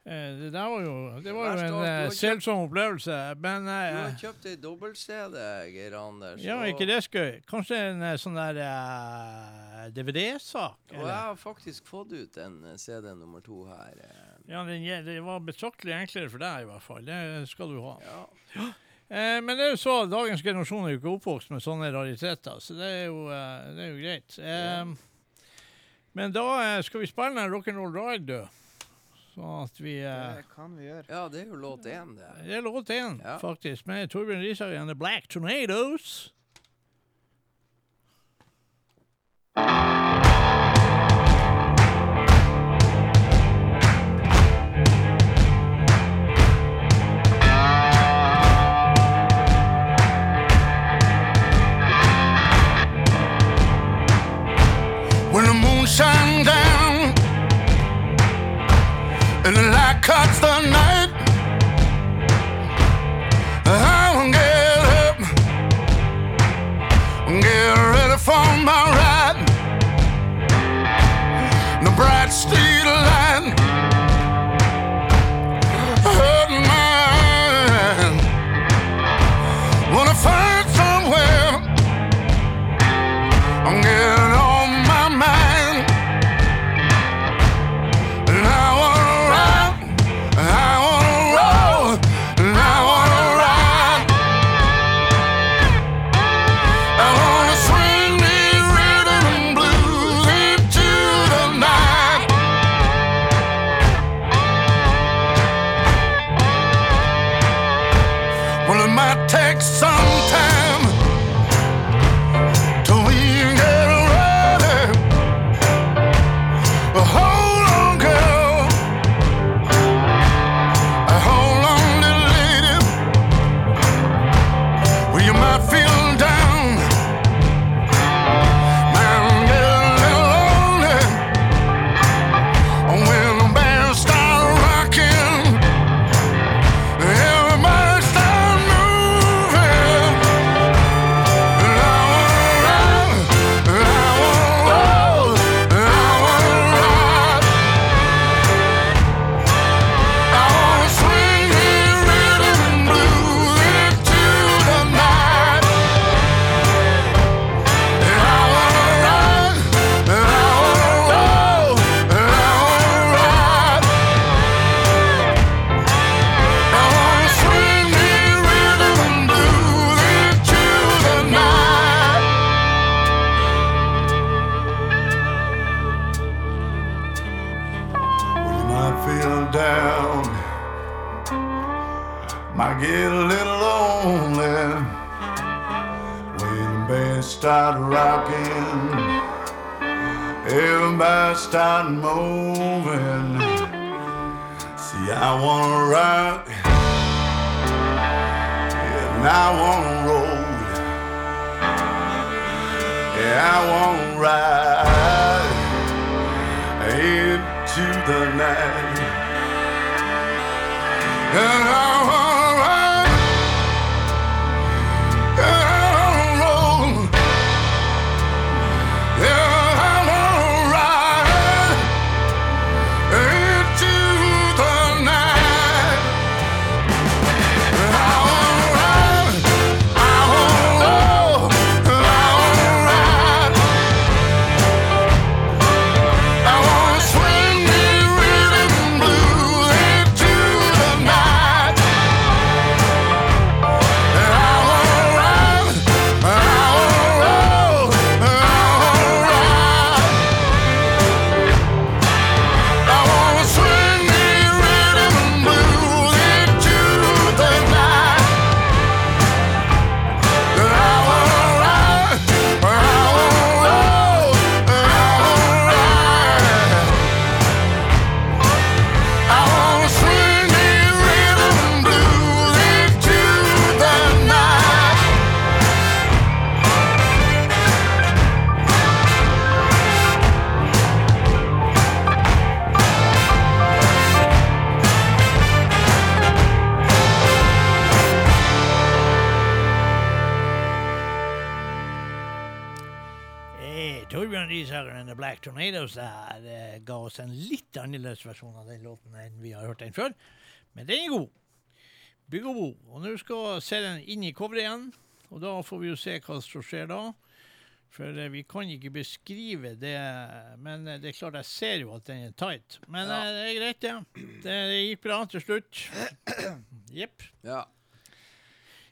det der var jo, det var jo en du eh, selsom opplevelse, men Du eh, har kjøpt ei dobbelt-CD, Geir Anders. Ja, og- ikke det skøy. Kanskje en eh, sånn der eh, DVD-sak? Og jeg har faktisk fått ut en eh, CD nummer to her. eh. Ja, den, det var betraktelig enklere for deg, i hvert fall. Det skal du ha. Ja. Eh, men det er jo så, dagens generasjon er jo ikke oppvokst med sånne rariteter, så det er jo, eh, det er jo greit. Ja. Men da eh, skal vi spille en rock'n'roll ride, du. Sånn at vi eh, Det kan vi gjøre. ja, det er jo låt én, det. Det er låt én, Ja. faktisk, med Torbjørn Rishagen and The Black Tornadoes. Cuts the night. Like sun. Inn i coveret igjen. Og da får vi jo se hva som skjer da. For eh, vi kan ikke beskrive det, men eh, det er klart jeg ser jo at den er tight. Men Ja. eh, det er greit, det. Det gikk bra til slutt. Jepp. Ja.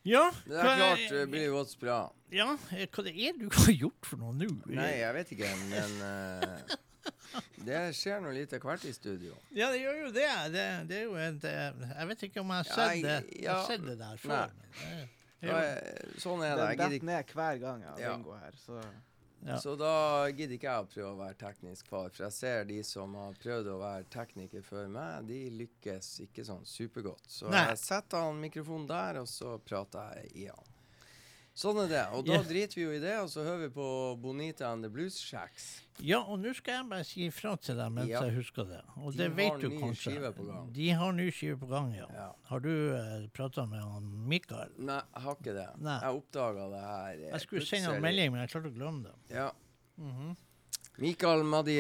Ja, Det er klart det blir godt bra. Ja, hva det er du har gjort for noe nå? Nei, jeg vet ikke, men eh, Det skjer noe litt av hvert i studio. Ja, det gjør jo det. Det, det er jo et Jeg vet ikke om jeg har sett det, jeg- jeg har ja, sett det der før. det, Ja, ja. sånn er det. Det detter ned hver gang jeg Ja. bingo her, så Ja. Så da gidder ikke jeg å prøve å være teknisk far, for jeg ser de som har prøvd å være tekniker før meg, de lykkes ikke sånn supergodt. Så Nei. jeg setter han mikrofonen der, og så prater jeg i han. Sånn er det. Og da yeah. driter vi jo i det, og så hører vi på Bonita and the Blues Shacks. ja, og nå skal jeg bare si ifra til deg mens Ja. jeg husker det. Og De det har vet du ny kanskje. skive på gang. De har ny skive på gang, ja. Ja. Har du uh, prata med han Mikael? Nei, jeg har ikke det. Nei. Jeg oppdaga det her eh, Jeg skulle sende han melding, men jeg klarte å glemme det. Ja. Mhm. Mikael Madi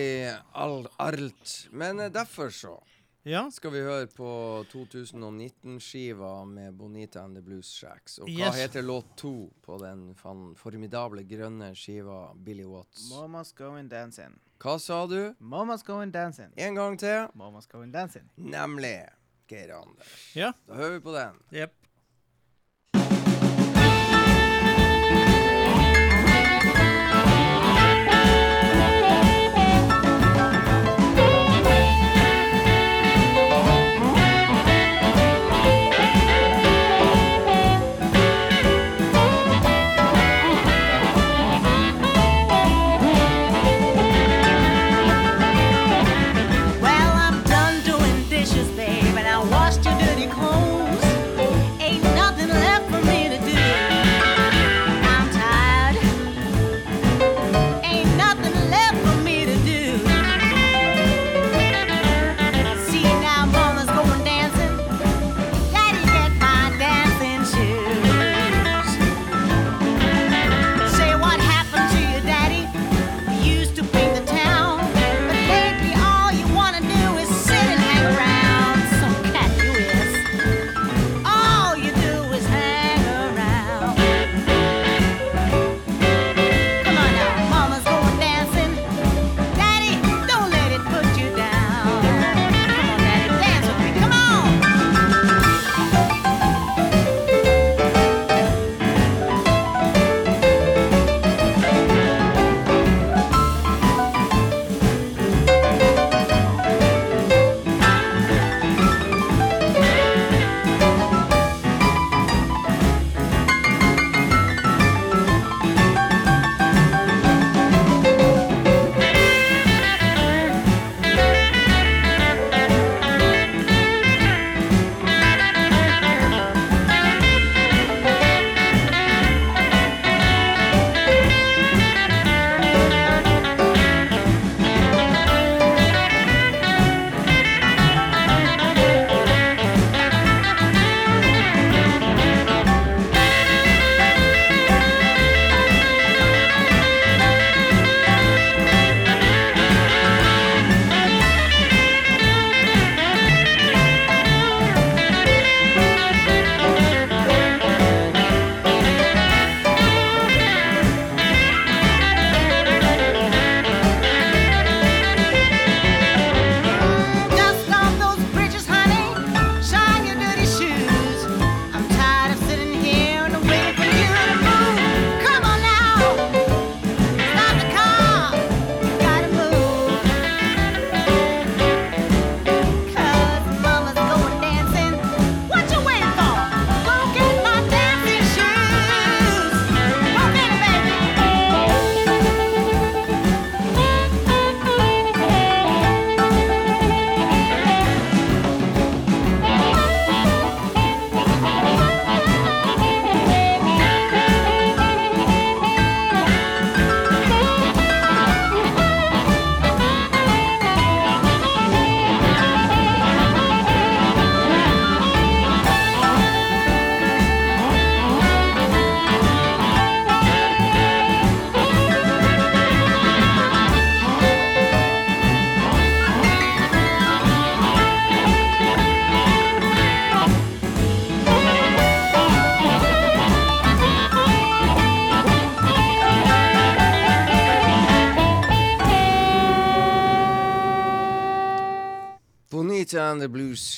Al Arlt. Men eh, derfor så Ja. skal vi høre på 2019-skiva med Bonita and the Blues Shacks. Og hva Yes. heter låt to på den fan formidable grønne skiva Billy Watts? Mama's going dancing. Hva sa du? Mama's going dancing. En gang til. Mama's going dancing. Nemlig Geir Anders. Ja. Da hører vi på den. Jepp.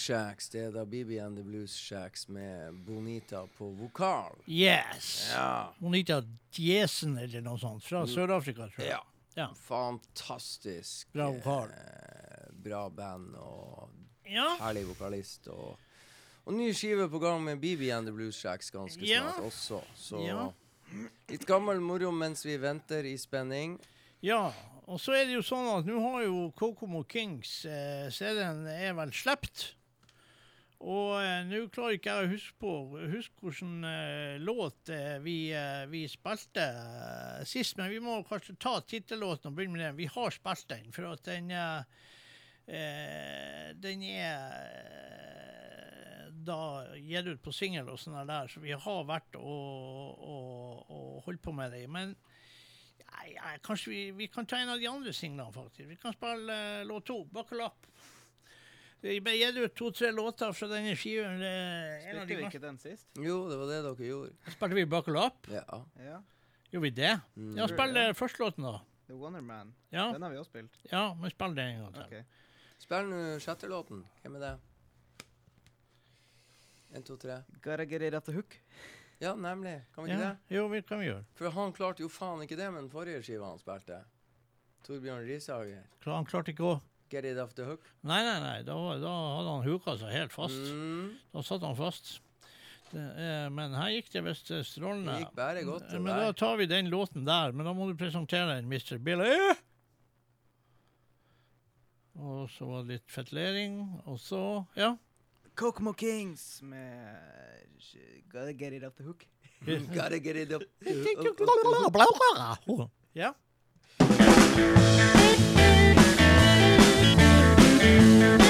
Shacks. Det er da BB and the Blues Shacks med Bonita på vokal. Yes. Ja. Bonita Diesen eller noe sånt. Fra Sør-Afrika, tror jeg. Ja. Ja. Fantastisk. Bra vokal. Eh, bra band og Ja. herlig vokalist. Og, og ny skive på gang med BB and the Blues Shacks ganske snart også. Så Ja. litt gammel moro mens vi venter i spenning. Ja, og så er det jo sånn at nå har jo Kokomo Kings eh, CD-en er vel sluppet. Og eh, nå klarer ikke jeg å huske på huske hvilken eh, låt eh, vi, eh, vi spilte eh, sist, men vi må kanskje ta tittellåten og begynne med den. Vi har spilt den, for at den Den er da gitt ut på singel og sånn der, så vi har vært og, og, og holdt på med det. Men ja, ja, kanskje vi, vi kan ta en av de andre singlene, faktisk. Vi kan spille låt to, 'Buckle Up'. Vi ble gitt ut to-tre låter fra denne skiven. det en av Spilte vi ikke den sist? Jo, det var det dere gjorde. Spilte vi 'Buckle Up'? Ja. Ja. Gjorde vi det? Mm. Ja, spill første førstelåten, da. The Wonder Man. Ja. Den har vi også spilt. Ja, men spill den en gang til. Ok. Spill nå sjette låten. Hvem er det? En, to, tre. Gotta get it at the hook. Ja, nemlig. Kan vi ikke Ja, det? jo, vi kan vi gjøre. For han klarte jo faen ikke det med den forrige skiva han spilte. Torbjørn Rishager. Han klarte ikke å Get it off the hook. Nei, nei, nei. Da, da hadde han huka seg helt fast. Mm. Da satt han fast. Det, eh, men her gikk det visst eh, strålende. Det gikk bare godt, Men der. da tar vi den låten der. Men da må du presentere den, Mr. Billy. Og så var det litt fetlering, og så Ja. Kokomo Kings med Gotta get it off the hook. [laughs] Gotta get it off [laughs] the hook. Ja. I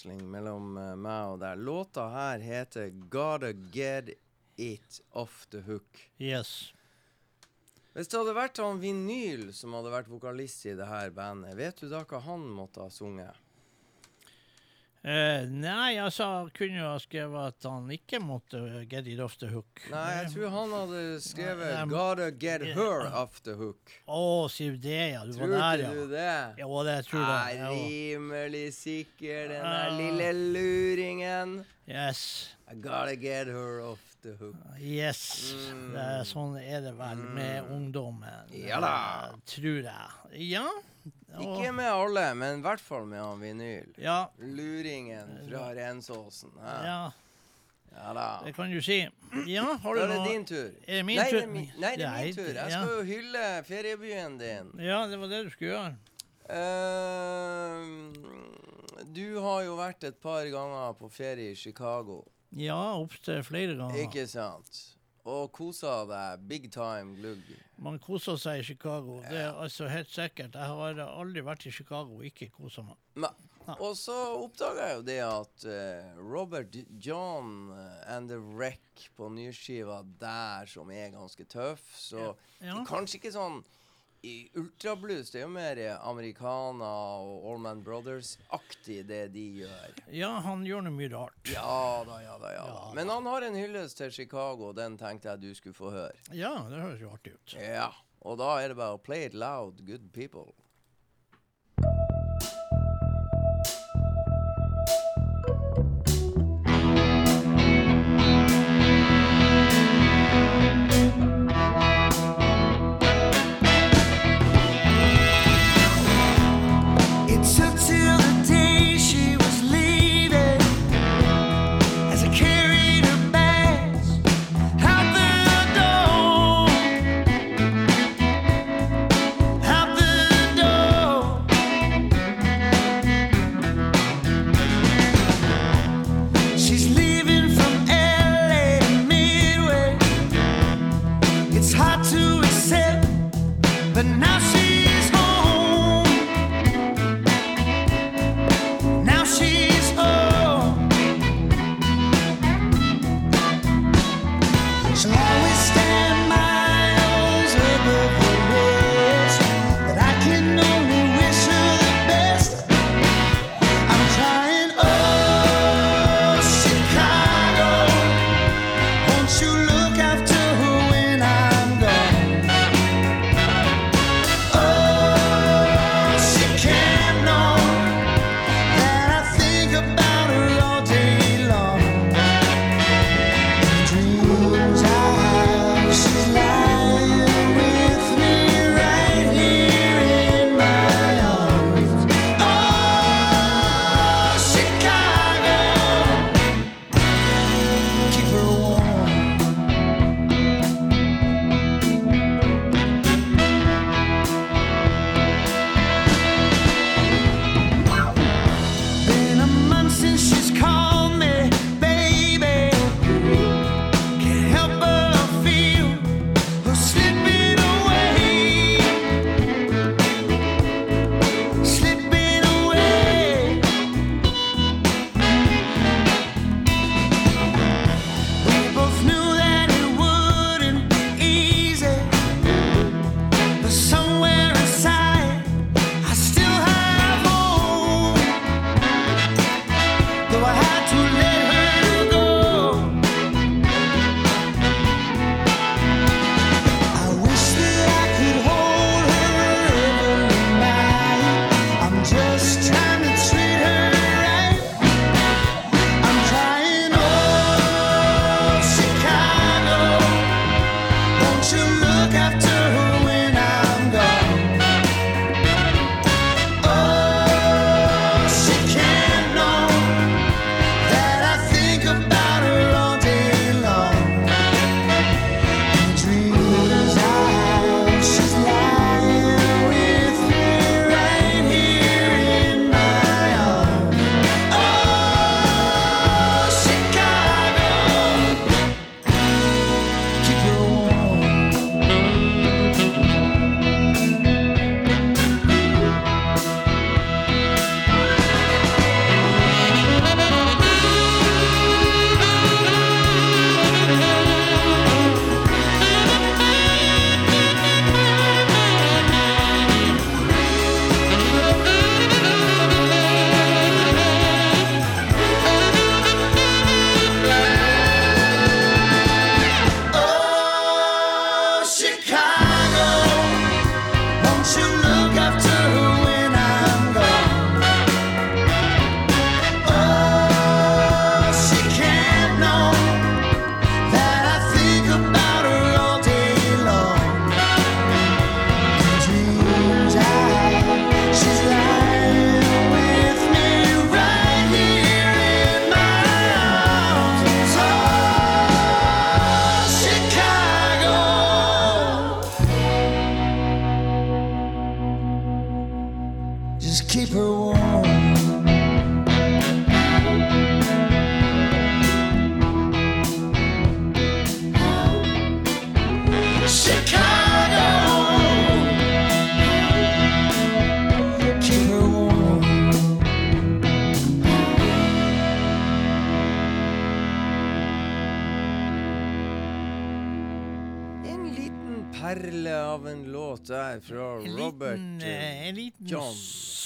ballveksling mellom eh, meg og deg. Låta her heter 'Gotta Get It Off The Hook'. Yes. Hvis det hadde vært han Vinyl som hadde vært vokalist i det her bandet, vet du da hva han måtte ha sunget? Eh, nei, altså, han kunne jo ha skrevet at han ikke måtte get it off the hook. Nei, jeg tror han hadde skrevet um, 'Gotta Get Her Off The Hook'. Å, sier du det, ja. Du Tror var der, Tror du det? Jo, det tror Jeg Ja. rimelig sikker, den der uh, lille luringen. Yes. I gotta get her off the hook. Yes. Mm. Det sånn er det vel med ungdommen. Ja da. eh, Tror jeg. Ja. Ikke med alle, men i hvert fall med han vinyl. Ja. Luringen fra Rensåsen. Ja. Ja, Ja da. det kan du si. Ja, har Da du er det noe din tur. Er det min nei, tur? Det er min, nei, det er min tur. Jeg skal jo hylle feriebyen din. Ja, det var det du skulle gjøre. Uh, du har jo vært et par ganger på ferie i Chicago, Ja, opptil flere ganger. ikke sant? Og koser deg big time glugg. Man koser seg i Chicago. Det er altså helt sikkert. Jeg har aldri vært i Chicago og ikke kosa meg. Og så oppdaga jeg jo det at uh, Robert John eh, and The Wreck på nyskiva der, som er ganske tøff, så Ja. kanskje ikke sånn ultrablues, det er jo mer Americana og Allman Brothers-aktig, det de gjør. Ja, han gjør noe mye rart. Ja da, ja da, ja da. Men han har en hyllest til Chicago, den tenkte jeg du skulle få høre. Ja, det høres jo artig ut. Ja, og da er det bare å play it loud, good people.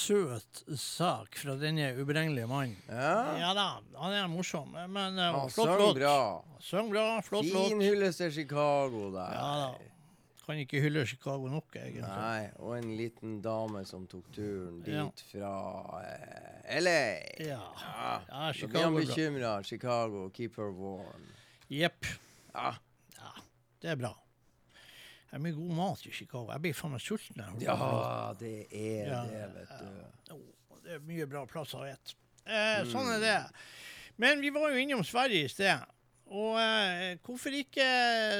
Søt sak fra denne uberegnelige mannen. Ja. da, han er morsom. Men uh, Han flott låt. bra. Søng bra, flott låt. Fin hyllest til Chicago der. Ja da. Kan ikke hylle Chicago nok, egentlig. Nei, og en liten dame som tok turen dit Ja. fra uh, LA. Ja. Ja, Ja, Da blir Chicago han bekymra. Chicago, keep her warm. Jepp. Ja. Det er bra. Det er mye god mat i Chicago. Jeg blir faen meg sulten. Ja, det er Ja, det, vet du. Å, det er mye bra plasser å spise. Eh, Mm. Sånn er det. Men vi var jo innom Sverige i sted. Og eh, hvorfor ikke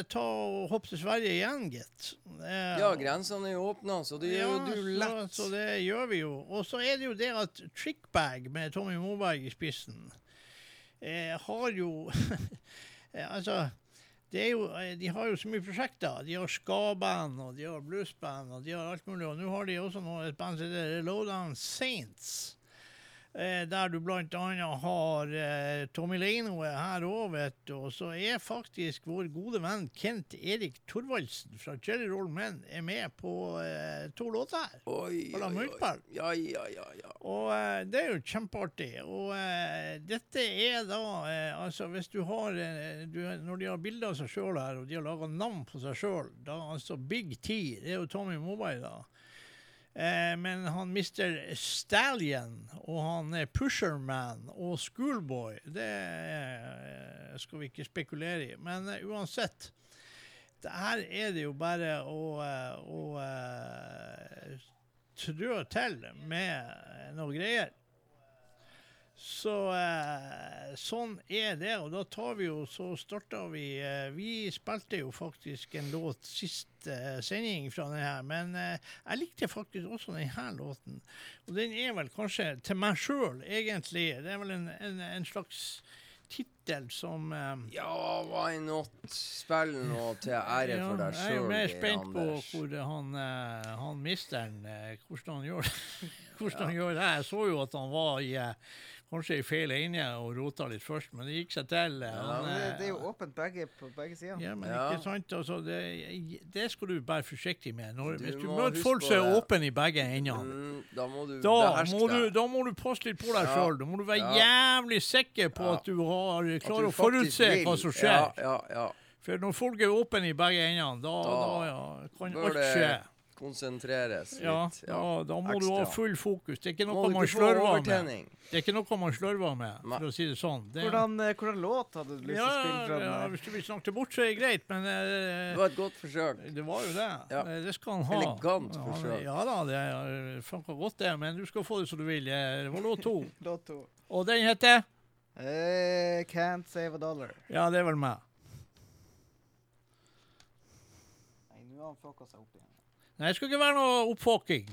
ta og hoppe til Sverige igjen, gitt? Eh, Ja, grensene er jo åpna, så det gjør jo ja, du så- lett. Så, det gjør vi jo. Og så er det jo det at Trickbag med Tommy Moberg i spissen eh, har jo [laughs] eh, Altså jo, eh, de har jo så mye prosjekter. De har ska-band, og de har bluesband, og de har alt mulig. Og nå har de også nå et band som heter Lowdown Saints. Eh, der du blant annet har eh, Tommy Leino er her òg, vet du. Og så er faktisk vår gode venn Kent Erik Thorvaldsen fra Jelly Roll Men er med på eh, to låter her. Oi, oi, oi. Ja, ja, ja, ja. Og eh, det er jo kjempeartig. Og dette er da Altså, hvis du har du, Når de har bilder av seg sjøl her, og de har laga navn på seg sjøl, da altså Big T, det er jo Tommy Mobile, da. Eh, men han Mr. Stallion og han er Pusherman og Schoolboy, det eh, skal vi ikke spekulere i. Men eh, uansett. Det her er det jo bare å, å trø til med noe greier. Så eh, sånn er det, og da tar vi jo, så starta vi eh, Vi spilte jo faktisk en låt sist eh, sending fra den her, men eh, jeg likte faktisk også den her låten. Og den er vel kanskje til meg sjøl, egentlig. Det er vel en, en, en slags tittel som eh, Ja, why not? Spill nå til ære for deg jeg er mer spent på hvor han, eh, han misteren Hvordan han gjør det. [laughs] hvordan han gjør det. Jeg så jo at han var i kanskje i feil ende og rota litt først, men det gikk seg til. eh, Ja, han, det, eh, det er jo åpent begge, på begge sider. ja, men Ja. ikke sant? Altså, det, det skal du være forsiktig med. Når, Du hvis du møter folk som er åpne i begge endene, Mm, da må du da må, du, da må du passe litt på deg Ja. sjøl. Da må du være Ja. jævlig sikker på Ja. at du har, klarer å forutse hva som skjer. Ja, ja, ja. For når folk er åpne i begge endene, da, da, Da ja, kan alt det skje. Konsentreres litt. Ja, da, da må du ha full fokus. Det er ikke noe man slurver slørver med. Det er ikke noe man slørver med, Nei. for å si det sånn. Det, Hvordan, eh, hvordan låt hadde du lyst til ja, å spille fra den? ja, hvis du vil snakke bort, så er det greit, men Det eh, var et godt forsøk. det var jo det. Ja. Eh, Det skal han ha. Elegant forsøk. Ja da, det funka godt, det. Men du skal få det som du vil. Det var låt to. [laughs] Låt to. Og den heter Eh, can't save a dollar. Ja, det er vel meg. Nei, nå har han fucka seg opp igjen. Nei, det skulle ikke være noe oppfokking.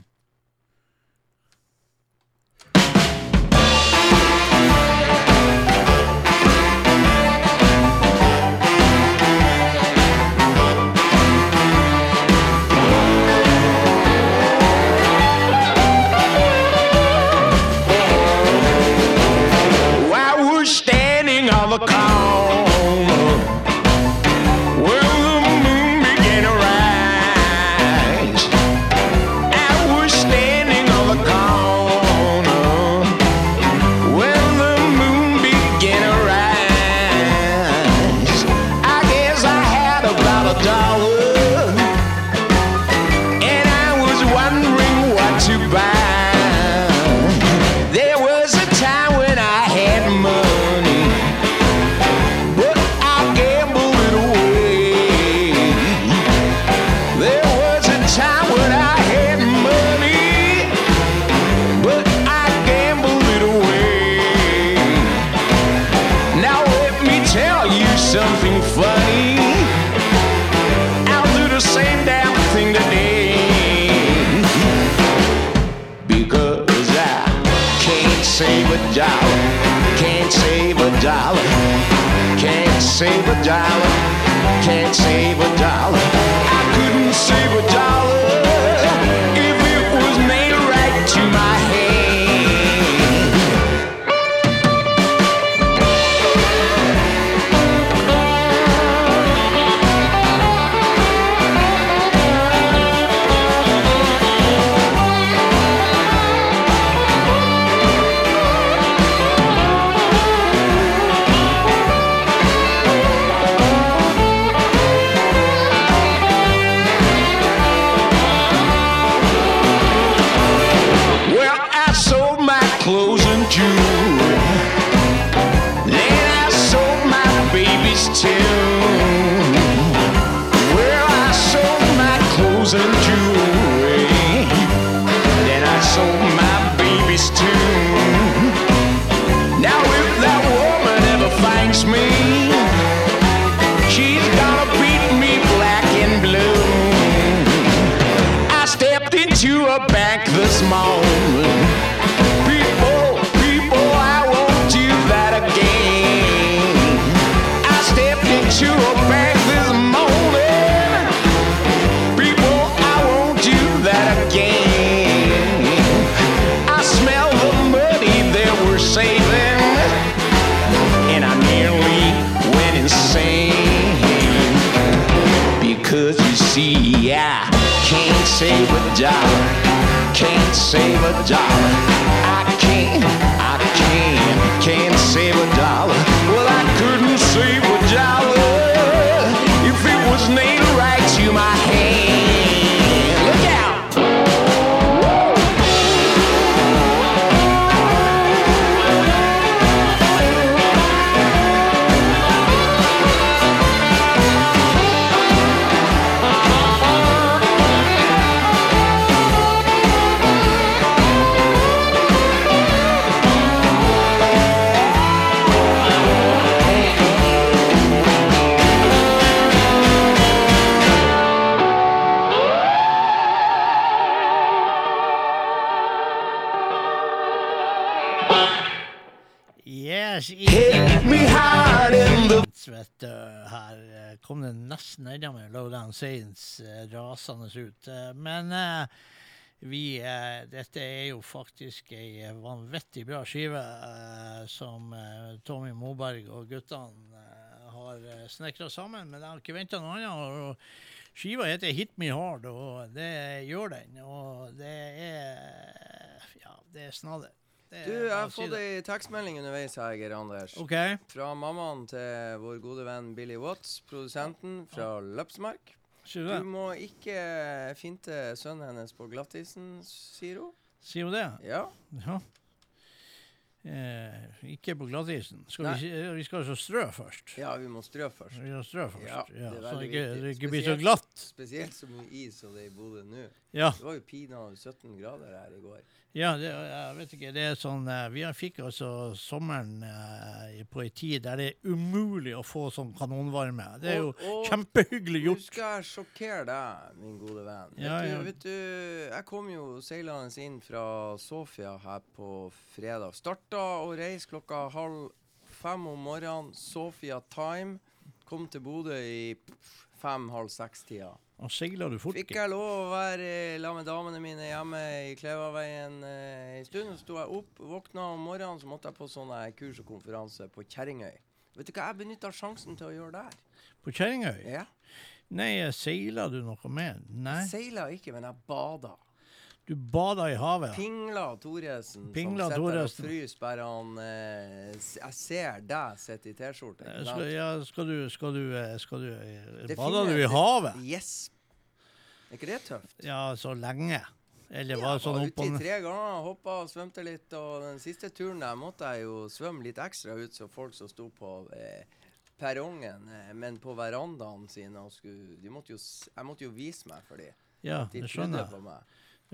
Can't save a dollar. Nesten enda Lowdown Saints rasende ut. Eh, Men eh, vi eh, Dette er jo faktisk ei vanvittig bra skive som Tommy Moberg og guttene har snekra sammen. Men jeg har ikke venta noe annet. Skiva heter Hit Me Hard, og det gjør den. Og det er Ja, det er snadder. Det Du, jeg har fått ei tekstmelding underveis her, Geir Anders. OK. Fra mammaen til vår gode venn Billy Watts, produsenten fra Løpsmark. Sier du det? Du må ikke finte sønnen hennes på glattisen, sier hun. Sier hun det? Ja. Ja. Eh, ikke på glattisen. Skal vi, si- vi skal altså strø først. ja, vi må strø først. Vi skal strø først. Ja, Ja, det er så veldig det ikke, viktig. det ikke blir så Spesielt- glatt. Spesielt så mye is som det er i Bodø nå. Ja. Det var jo pinadø 17 grader her i går. Ja, det, jeg vet ikke. Det er sånn eh, Vi har- fikk altså sommeren eh, på ei tid der det er umulig å få sånn kanonvarme. Det er jo Og- og kjempehyggelig Nå gjort. skal jeg sjokkere deg, min gode venn. Ja, vet, ja. Du, vet du, jeg kom jo seilende inn fra Sofia her på fredag. Starta å reise klokka halv fem om morgenen. Sofia Time. Kom til Bodø i fem-halv seks-tida. Og seiler du fort? Fikk jeg lov å være sammen med damene mine hjemme i Klevaveien eh, en stund. Så sto jeg opp, våkna om morgenen, så måtte jeg på sånn kurs og konferanse på Kjerringøy. Vet du hva jeg benytta sjansen til å gjøre der? På Kjerringøy? Ja. Nei, seiler du noe med? Nei. Seila ikke, men jeg bada. Du bada i havet? Pingla Thoresen Pingla som sitter og fryser bare han eh, Jeg ser deg sitte i T-skjorte. Eh, Skal, ja, skal du Skal du, eh, skal du eh, Bada du i havet? Yes. Er ikke det tøft? Ja, så lenge? Eller Ja, var sånn var uti ned? tre ganger, hoppa og svømte litt. Og den siste turen der måtte jeg jo svømme litt ekstra ut, så folk som sto på eh, perrongen, eh, men på verandaen sine og skulle, de måtte jo, Jeg måtte jo vise meg for dem. Ja, de det skjønner jeg.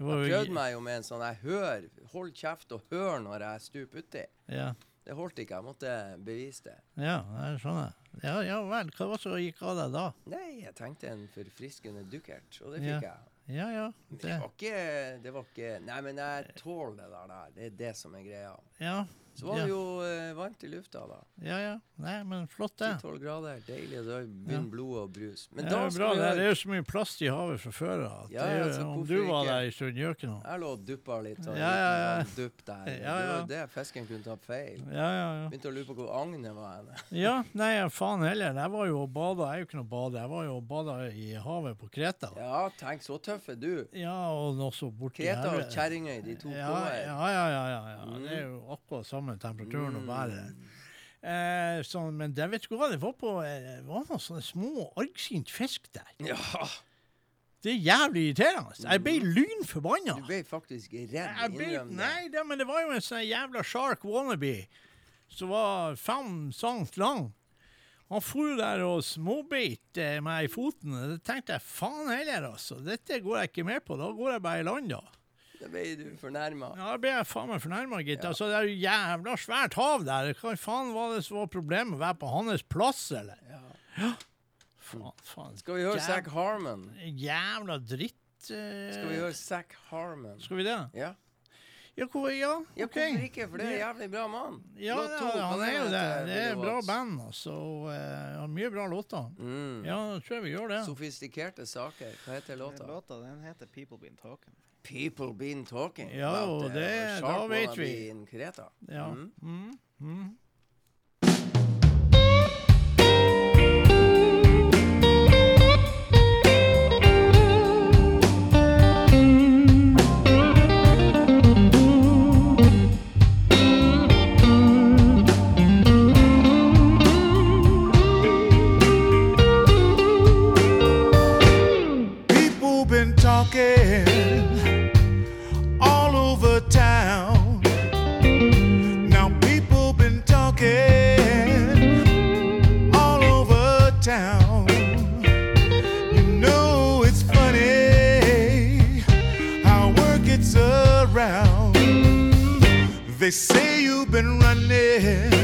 Var Jeg prøvde meg jo med en sånn jeg hører, hold kjeft og hør når jeg stuper uti. Ja. Det holdt ikke, jeg måtte bevise det. Ja, jeg skjønner. Ja, ja vel. Hva var det som gikk av deg da? Nei, jeg tenkte en forfriskende dukkert, og det Ja. fikk jeg. Ja, ja. Det Det, var ikke Det var ikke Nei, men jeg tåler det der. Det er det som er greia. ja. Så var det jo eh, varmt i lufta, da. Ja, ja. Nei, men flott, det. 10-12 grader. Deilig. Da begynner blodet å bruse. Men det da er skal bra. vi Det høre er jo så mye plast i havet fra før av. at Ja, det er ja, jo- så Om hvorfor du var ikke? der en stund, gjør ikke noe. Jeg lå og duppa litt. Og Ja, ja, ja. en dupp der. Ja, Det ja. var det fisken kunne ta feil. Ja, ja, ja. Begynte å lure på hvor agnet var henne. [laughs] Ja, nei, ja, faen heller. Jeg var jo og bada. Jeg er jo ikke noe bader. Jeg var jo og bada i havet på Kreta. Ja, tenk, så tøff er du. Ja, og også borti Kreta og. Kjerringøy, de to Ja, ja, ja, ja, ja, ja. Det er jo akkurat samme temperaturen og været. Eh, så, men det vet du hva, det var på eh, var noen sånne små argsint fisk der. Ja, Det er jævlig irriterende. Jeg ble lynforbanna. du ble faktisk redd. Jeg ble, nei, det, men det var jo en sånn jævla shark wannabe som var fem sant lang. Han for der og småbeit eh, meg i foten. det Da tenkte jeg faen heller, altså. Dette går jeg ikke med på. Da går jeg bare i land, da. Da ble du fornærma. Ja, da ble jeg faen meg fornærma, gitt. Altså, det er jo jævla svært hav der. Hva faen var det som var problemet? Å være på hans plass, eller? Ja. Faen, faen. Skal vi høre Jæv- Zack Harmon? Jævla dritt. Uh... Skal vi høre Zack Harmon? Skal vi det? Ja. Ja, hvor, ja, ja, hvorfor ikke? For det er en jævlig bra mann. Ja, ja, han er jo det. Det er Billy bra band, altså. har mye bra låter. Mm. Ja, tror jeg vi gjør det. Sofistikerte saker. Hva heter låta? Låta den heter 'People Been Talking'. People Been Talking. Ja, about, det- da vet vi. Ja. Mm. Mm, They say you've been running,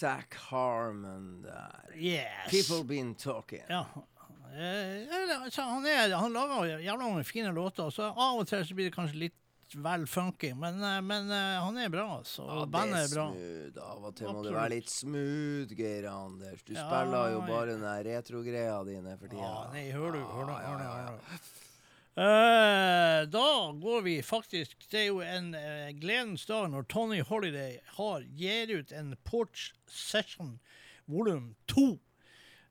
Zack Harmon der. Yes. People been talking. Ja. Eh, altså, han, er, han lager jævla mange fine låter, så av og til så blir det kanskje litt vel funky, men, eh, men eh, han er bra, altså. Ja, det bandet er bra. smooth. Av og til må det være litt smooth, Geir Anders. Du Ja, spiller jo bare den retrogreia dine for tida. Ja, nei, hør du, hør du, hør du, hør du. Eh, da går vi faktisk Det er jo en uh, gledens dag når Tony Holiday har gir ut en Porch Session volum 2.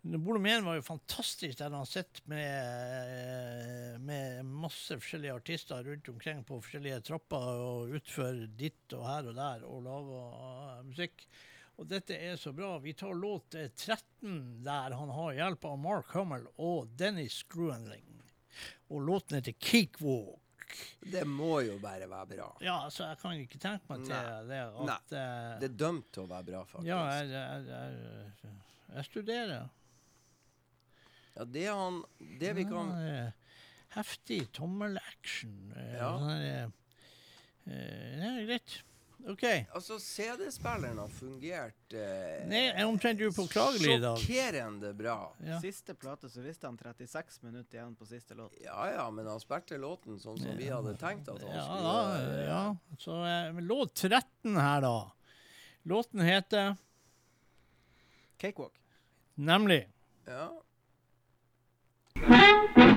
Volum 1 var jo fantastisk, der han sitter med, eh, med masse forskjellige artister rundt omkring på forskjellige trapper og utfører ditt og her og der og lager musikk. Og dette er så bra. Vi tar låt eh, 13 der han har hjelp av Mark Hummel og Dennis Gruenling. Og låten heter Cakewalk. Det må jo bare være bra. Ja, altså, jeg kan ikke tenke meg til Nei. det at Nei. Det er dømt til å være bra, faktisk. Ja, jeg, jeg, jeg, jeg studerer. Ja, det er han Det vi kan Ja, eh, heftig tommelaction. eh, Ja. sånn eh, eh, Det er greit. OK. Altså, CD-spilleren har fungert eh, Nei, jeg er omtrent upåklagelig i dag. Sjokkerende bra. Ja. Siste plate så visste han 36 minutter igjen på siste låt. Ja ja, men han spilte låten sånn som vi hadde tenkt at han Ja, skulle da, ja. Så eh, men låt 13 her, da. Låten heter Cakewalk. nemlig Ja. Yes!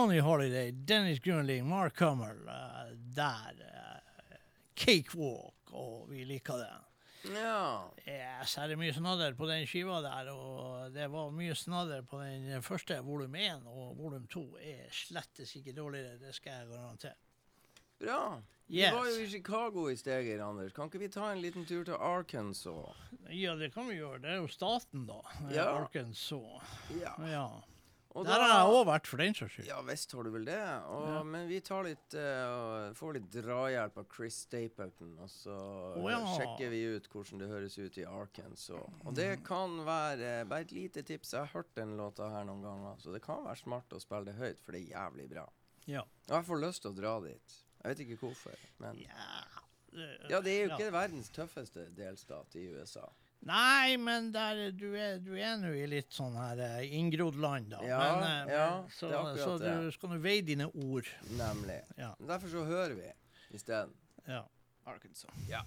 Tony Holiday, Dennis Grunling, Mark Hummel. uh, der. Uh, Cakewalk, og vi liker det. Ja. Yes, er det mye snadder på den skiva der, og det var mye snadder på den første, volum 1, og volum 2 er slettes ikke dårligere, det skal jeg garantere. Bra. Vi var jo i Chicago i steget, Anders. Kan ikke vi ta en liten tur til Arkansas? Ja, det kan vi gjøre. Det er jo staten, da. Ja. Arkansas. Ja. Ja. Og Der har jeg òg vært, for den saks skyld. Ja visst har du vel det. Og, Ja. Men vi tar litt, uh, får litt drahjelp av Chris Stapleton, og så oh, ja. sjekker vi ut hvordan det høres ut i Arkansas. Og det kan være bare et lite tips. Jeg har hørt den låta her noen ganger, så det kan være smart å spille det høyt, for det er jævlig bra. Ja. Jeg i hvert fall lyst til å dra dit. Jeg vet ikke hvorfor, men Det- Ja, det er jo ja. ikke verdens tøffeste delstat i USA. Nei, men der, du er du er nå i litt sånn her eh, inngrodd land, da. Ja, men, eh, ja, men, så, det er akkurat så du skal nå veie dine ord. Nemlig. Ja. Derfor så hører vi isteden. Ja. Arkansas. Ja.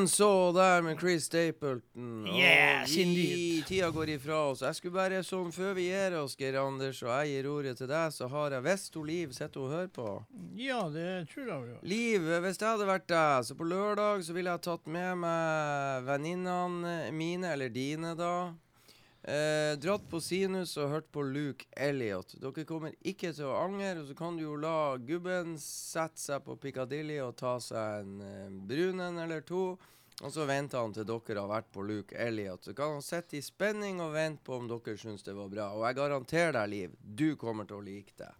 Arkansas der med Chris Stapleton. Og Yes, indeed. tida går ifra oss. Jeg skulle bare sånn, Før vi gir oss, Geir Anders, og jeg gir ordet til deg, så har jeg visst Liv sitter og hører på. Ja, det tror jeg hun gjør. Liv, hvis jeg hadde vært deg, så på lørdag så ville jeg tatt med meg venninnene mine, eller dine, da. Eh, dratt på Sinus og hørt på Luke Elliot. Dere kommer ikke til å angre, og så kan du jo la gubben sette seg på Piccadilly og ta seg en eh, brun en eller to. Og så venter han til dere har vært på Luke Elliot. Så kan han sitte i spenning og vente på om dere syns det var bra. Og jeg garanterer deg, Liv, du kommer til å like det.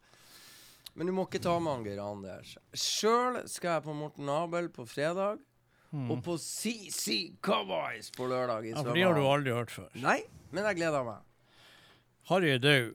Men du må ikke ta med Anger Anders. Sjøl skal jeg på Morten Abel på fredag. Og på CC Cowboys på lørdag. i Ja, for de har du aldri hørt før. Nei, men jeg gleder meg. Harry er død.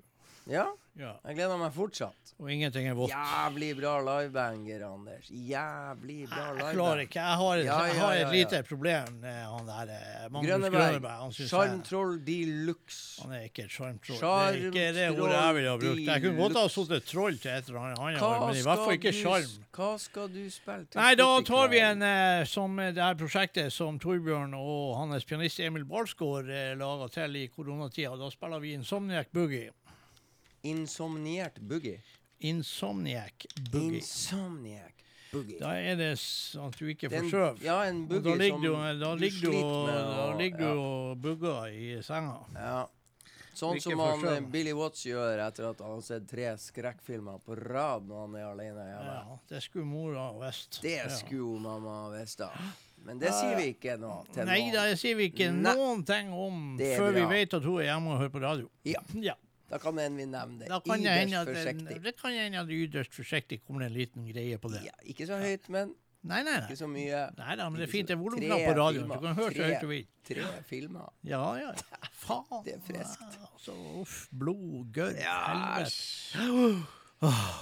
Ja? Ja. Jeg gleder meg fortsatt. Og ingenting er vått. Jævlig bra livebanger, Anders. Jævlig bra Jeg klarer ikke. Jeg har, Ja, ja, ja, har et lite problem med han der eh, Magnus Grønneberg. Sjarmtroll de luxe. Han er ikke et sjarmtroll. Det er ikke det ordet jeg ville ha brukt. Jeg kunne godt ha satt sittet troll til et eller annet, men i hvert fall ikke du- sjarm. Hva skal du spille til Nei, da tar vi en eh, som det her prosjektet som Torbjørn og hans pianist Emil Balsgaard eh, laga til i koronatida. Da spiller vi Insomniac Boogie. Insomniert boogie. Insomniac Boogie. Insomniac boogie. Da er det sånn at du ikke får sove. ja, en boogie da ligger som du, da ligger du, og, med da ligger ligger du og bugger i senga. Ja. Sånn som han Billy Watts gjør etter at han har sett tre skrekkfilmer på rad når han er alene hjemme. Ja, det skulle mora visst. Det Ja. skulle mamma visst da. Men det sier vi ikke nå til Nei da, det sier vi ikke noen ting om før bra. vi vet at hun er hjemme og hører på radio. Ja. Ja. Da kan en vi nevne det. Da kan Ytterst forsiktig. det, kan hende at ytterst forsiktig kommer det en liten greie på det. Ja, ikke så høyt, men Nei, nei, nei. ikke så mye. Nei da, men det er fint. Det er volumknapp tre på radioen. filmer. Du kan høre så høyt du vil. Tre filmer. Ja, ja. Faen. Det er friskt. Altså, uff, blod, gørr, Ja, helvete.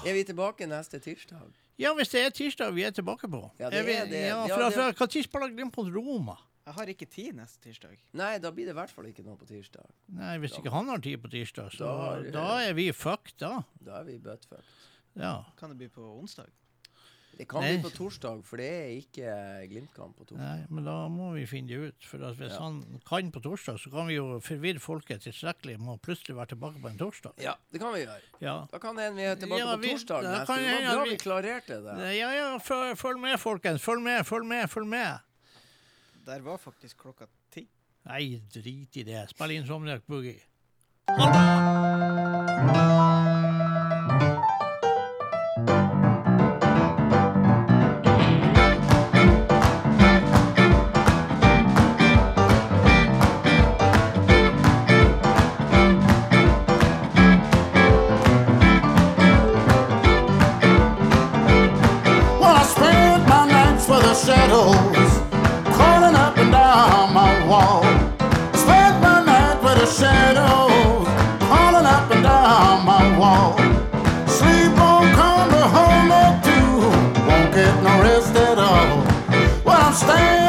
Er vi tilbake neste tirsdag? Ja, hvis det er tirsdag vi er tilbake på. Ja, det er det. Ja, fra, fra, fra, hva tid spiller Glimt mot Roma? Jeg har ikke tid neste tirsdag. Nei, da blir det i hvert fall ikke noe på tirsdag. Nei, Hvis ikke han har tid på tirsdag, så Da da er vi fucked, da. Da er vi buttfucked. Ja. Kan det bli på onsdag? Det kan Nei. bli på torsdag, for det er ikke Glimt-kamp på torsdag. Nei, men da må vi finne det ut. For at hvis Ja. han kan på torsdag, så kan vi jo forvirre folket tilstrekkelig med å plutselig være tilbake på en torsdag. Ja, det kan vi gjøre. Ja. Da kan det hende vi er tilbake Ja, på vi- torsdag da neste kan uke. bra vi- klarerte det. Ja, ja, følg, følg med, folkens. Følg med, følg med, følg med. Der var faktisk klokka ti. Nei, drit i det. Spill inn Somniak Boogie. Well, shadows crawling up and down my wall. Sleep won't come to hold no two, won't get no rest at all. Well, I'm staring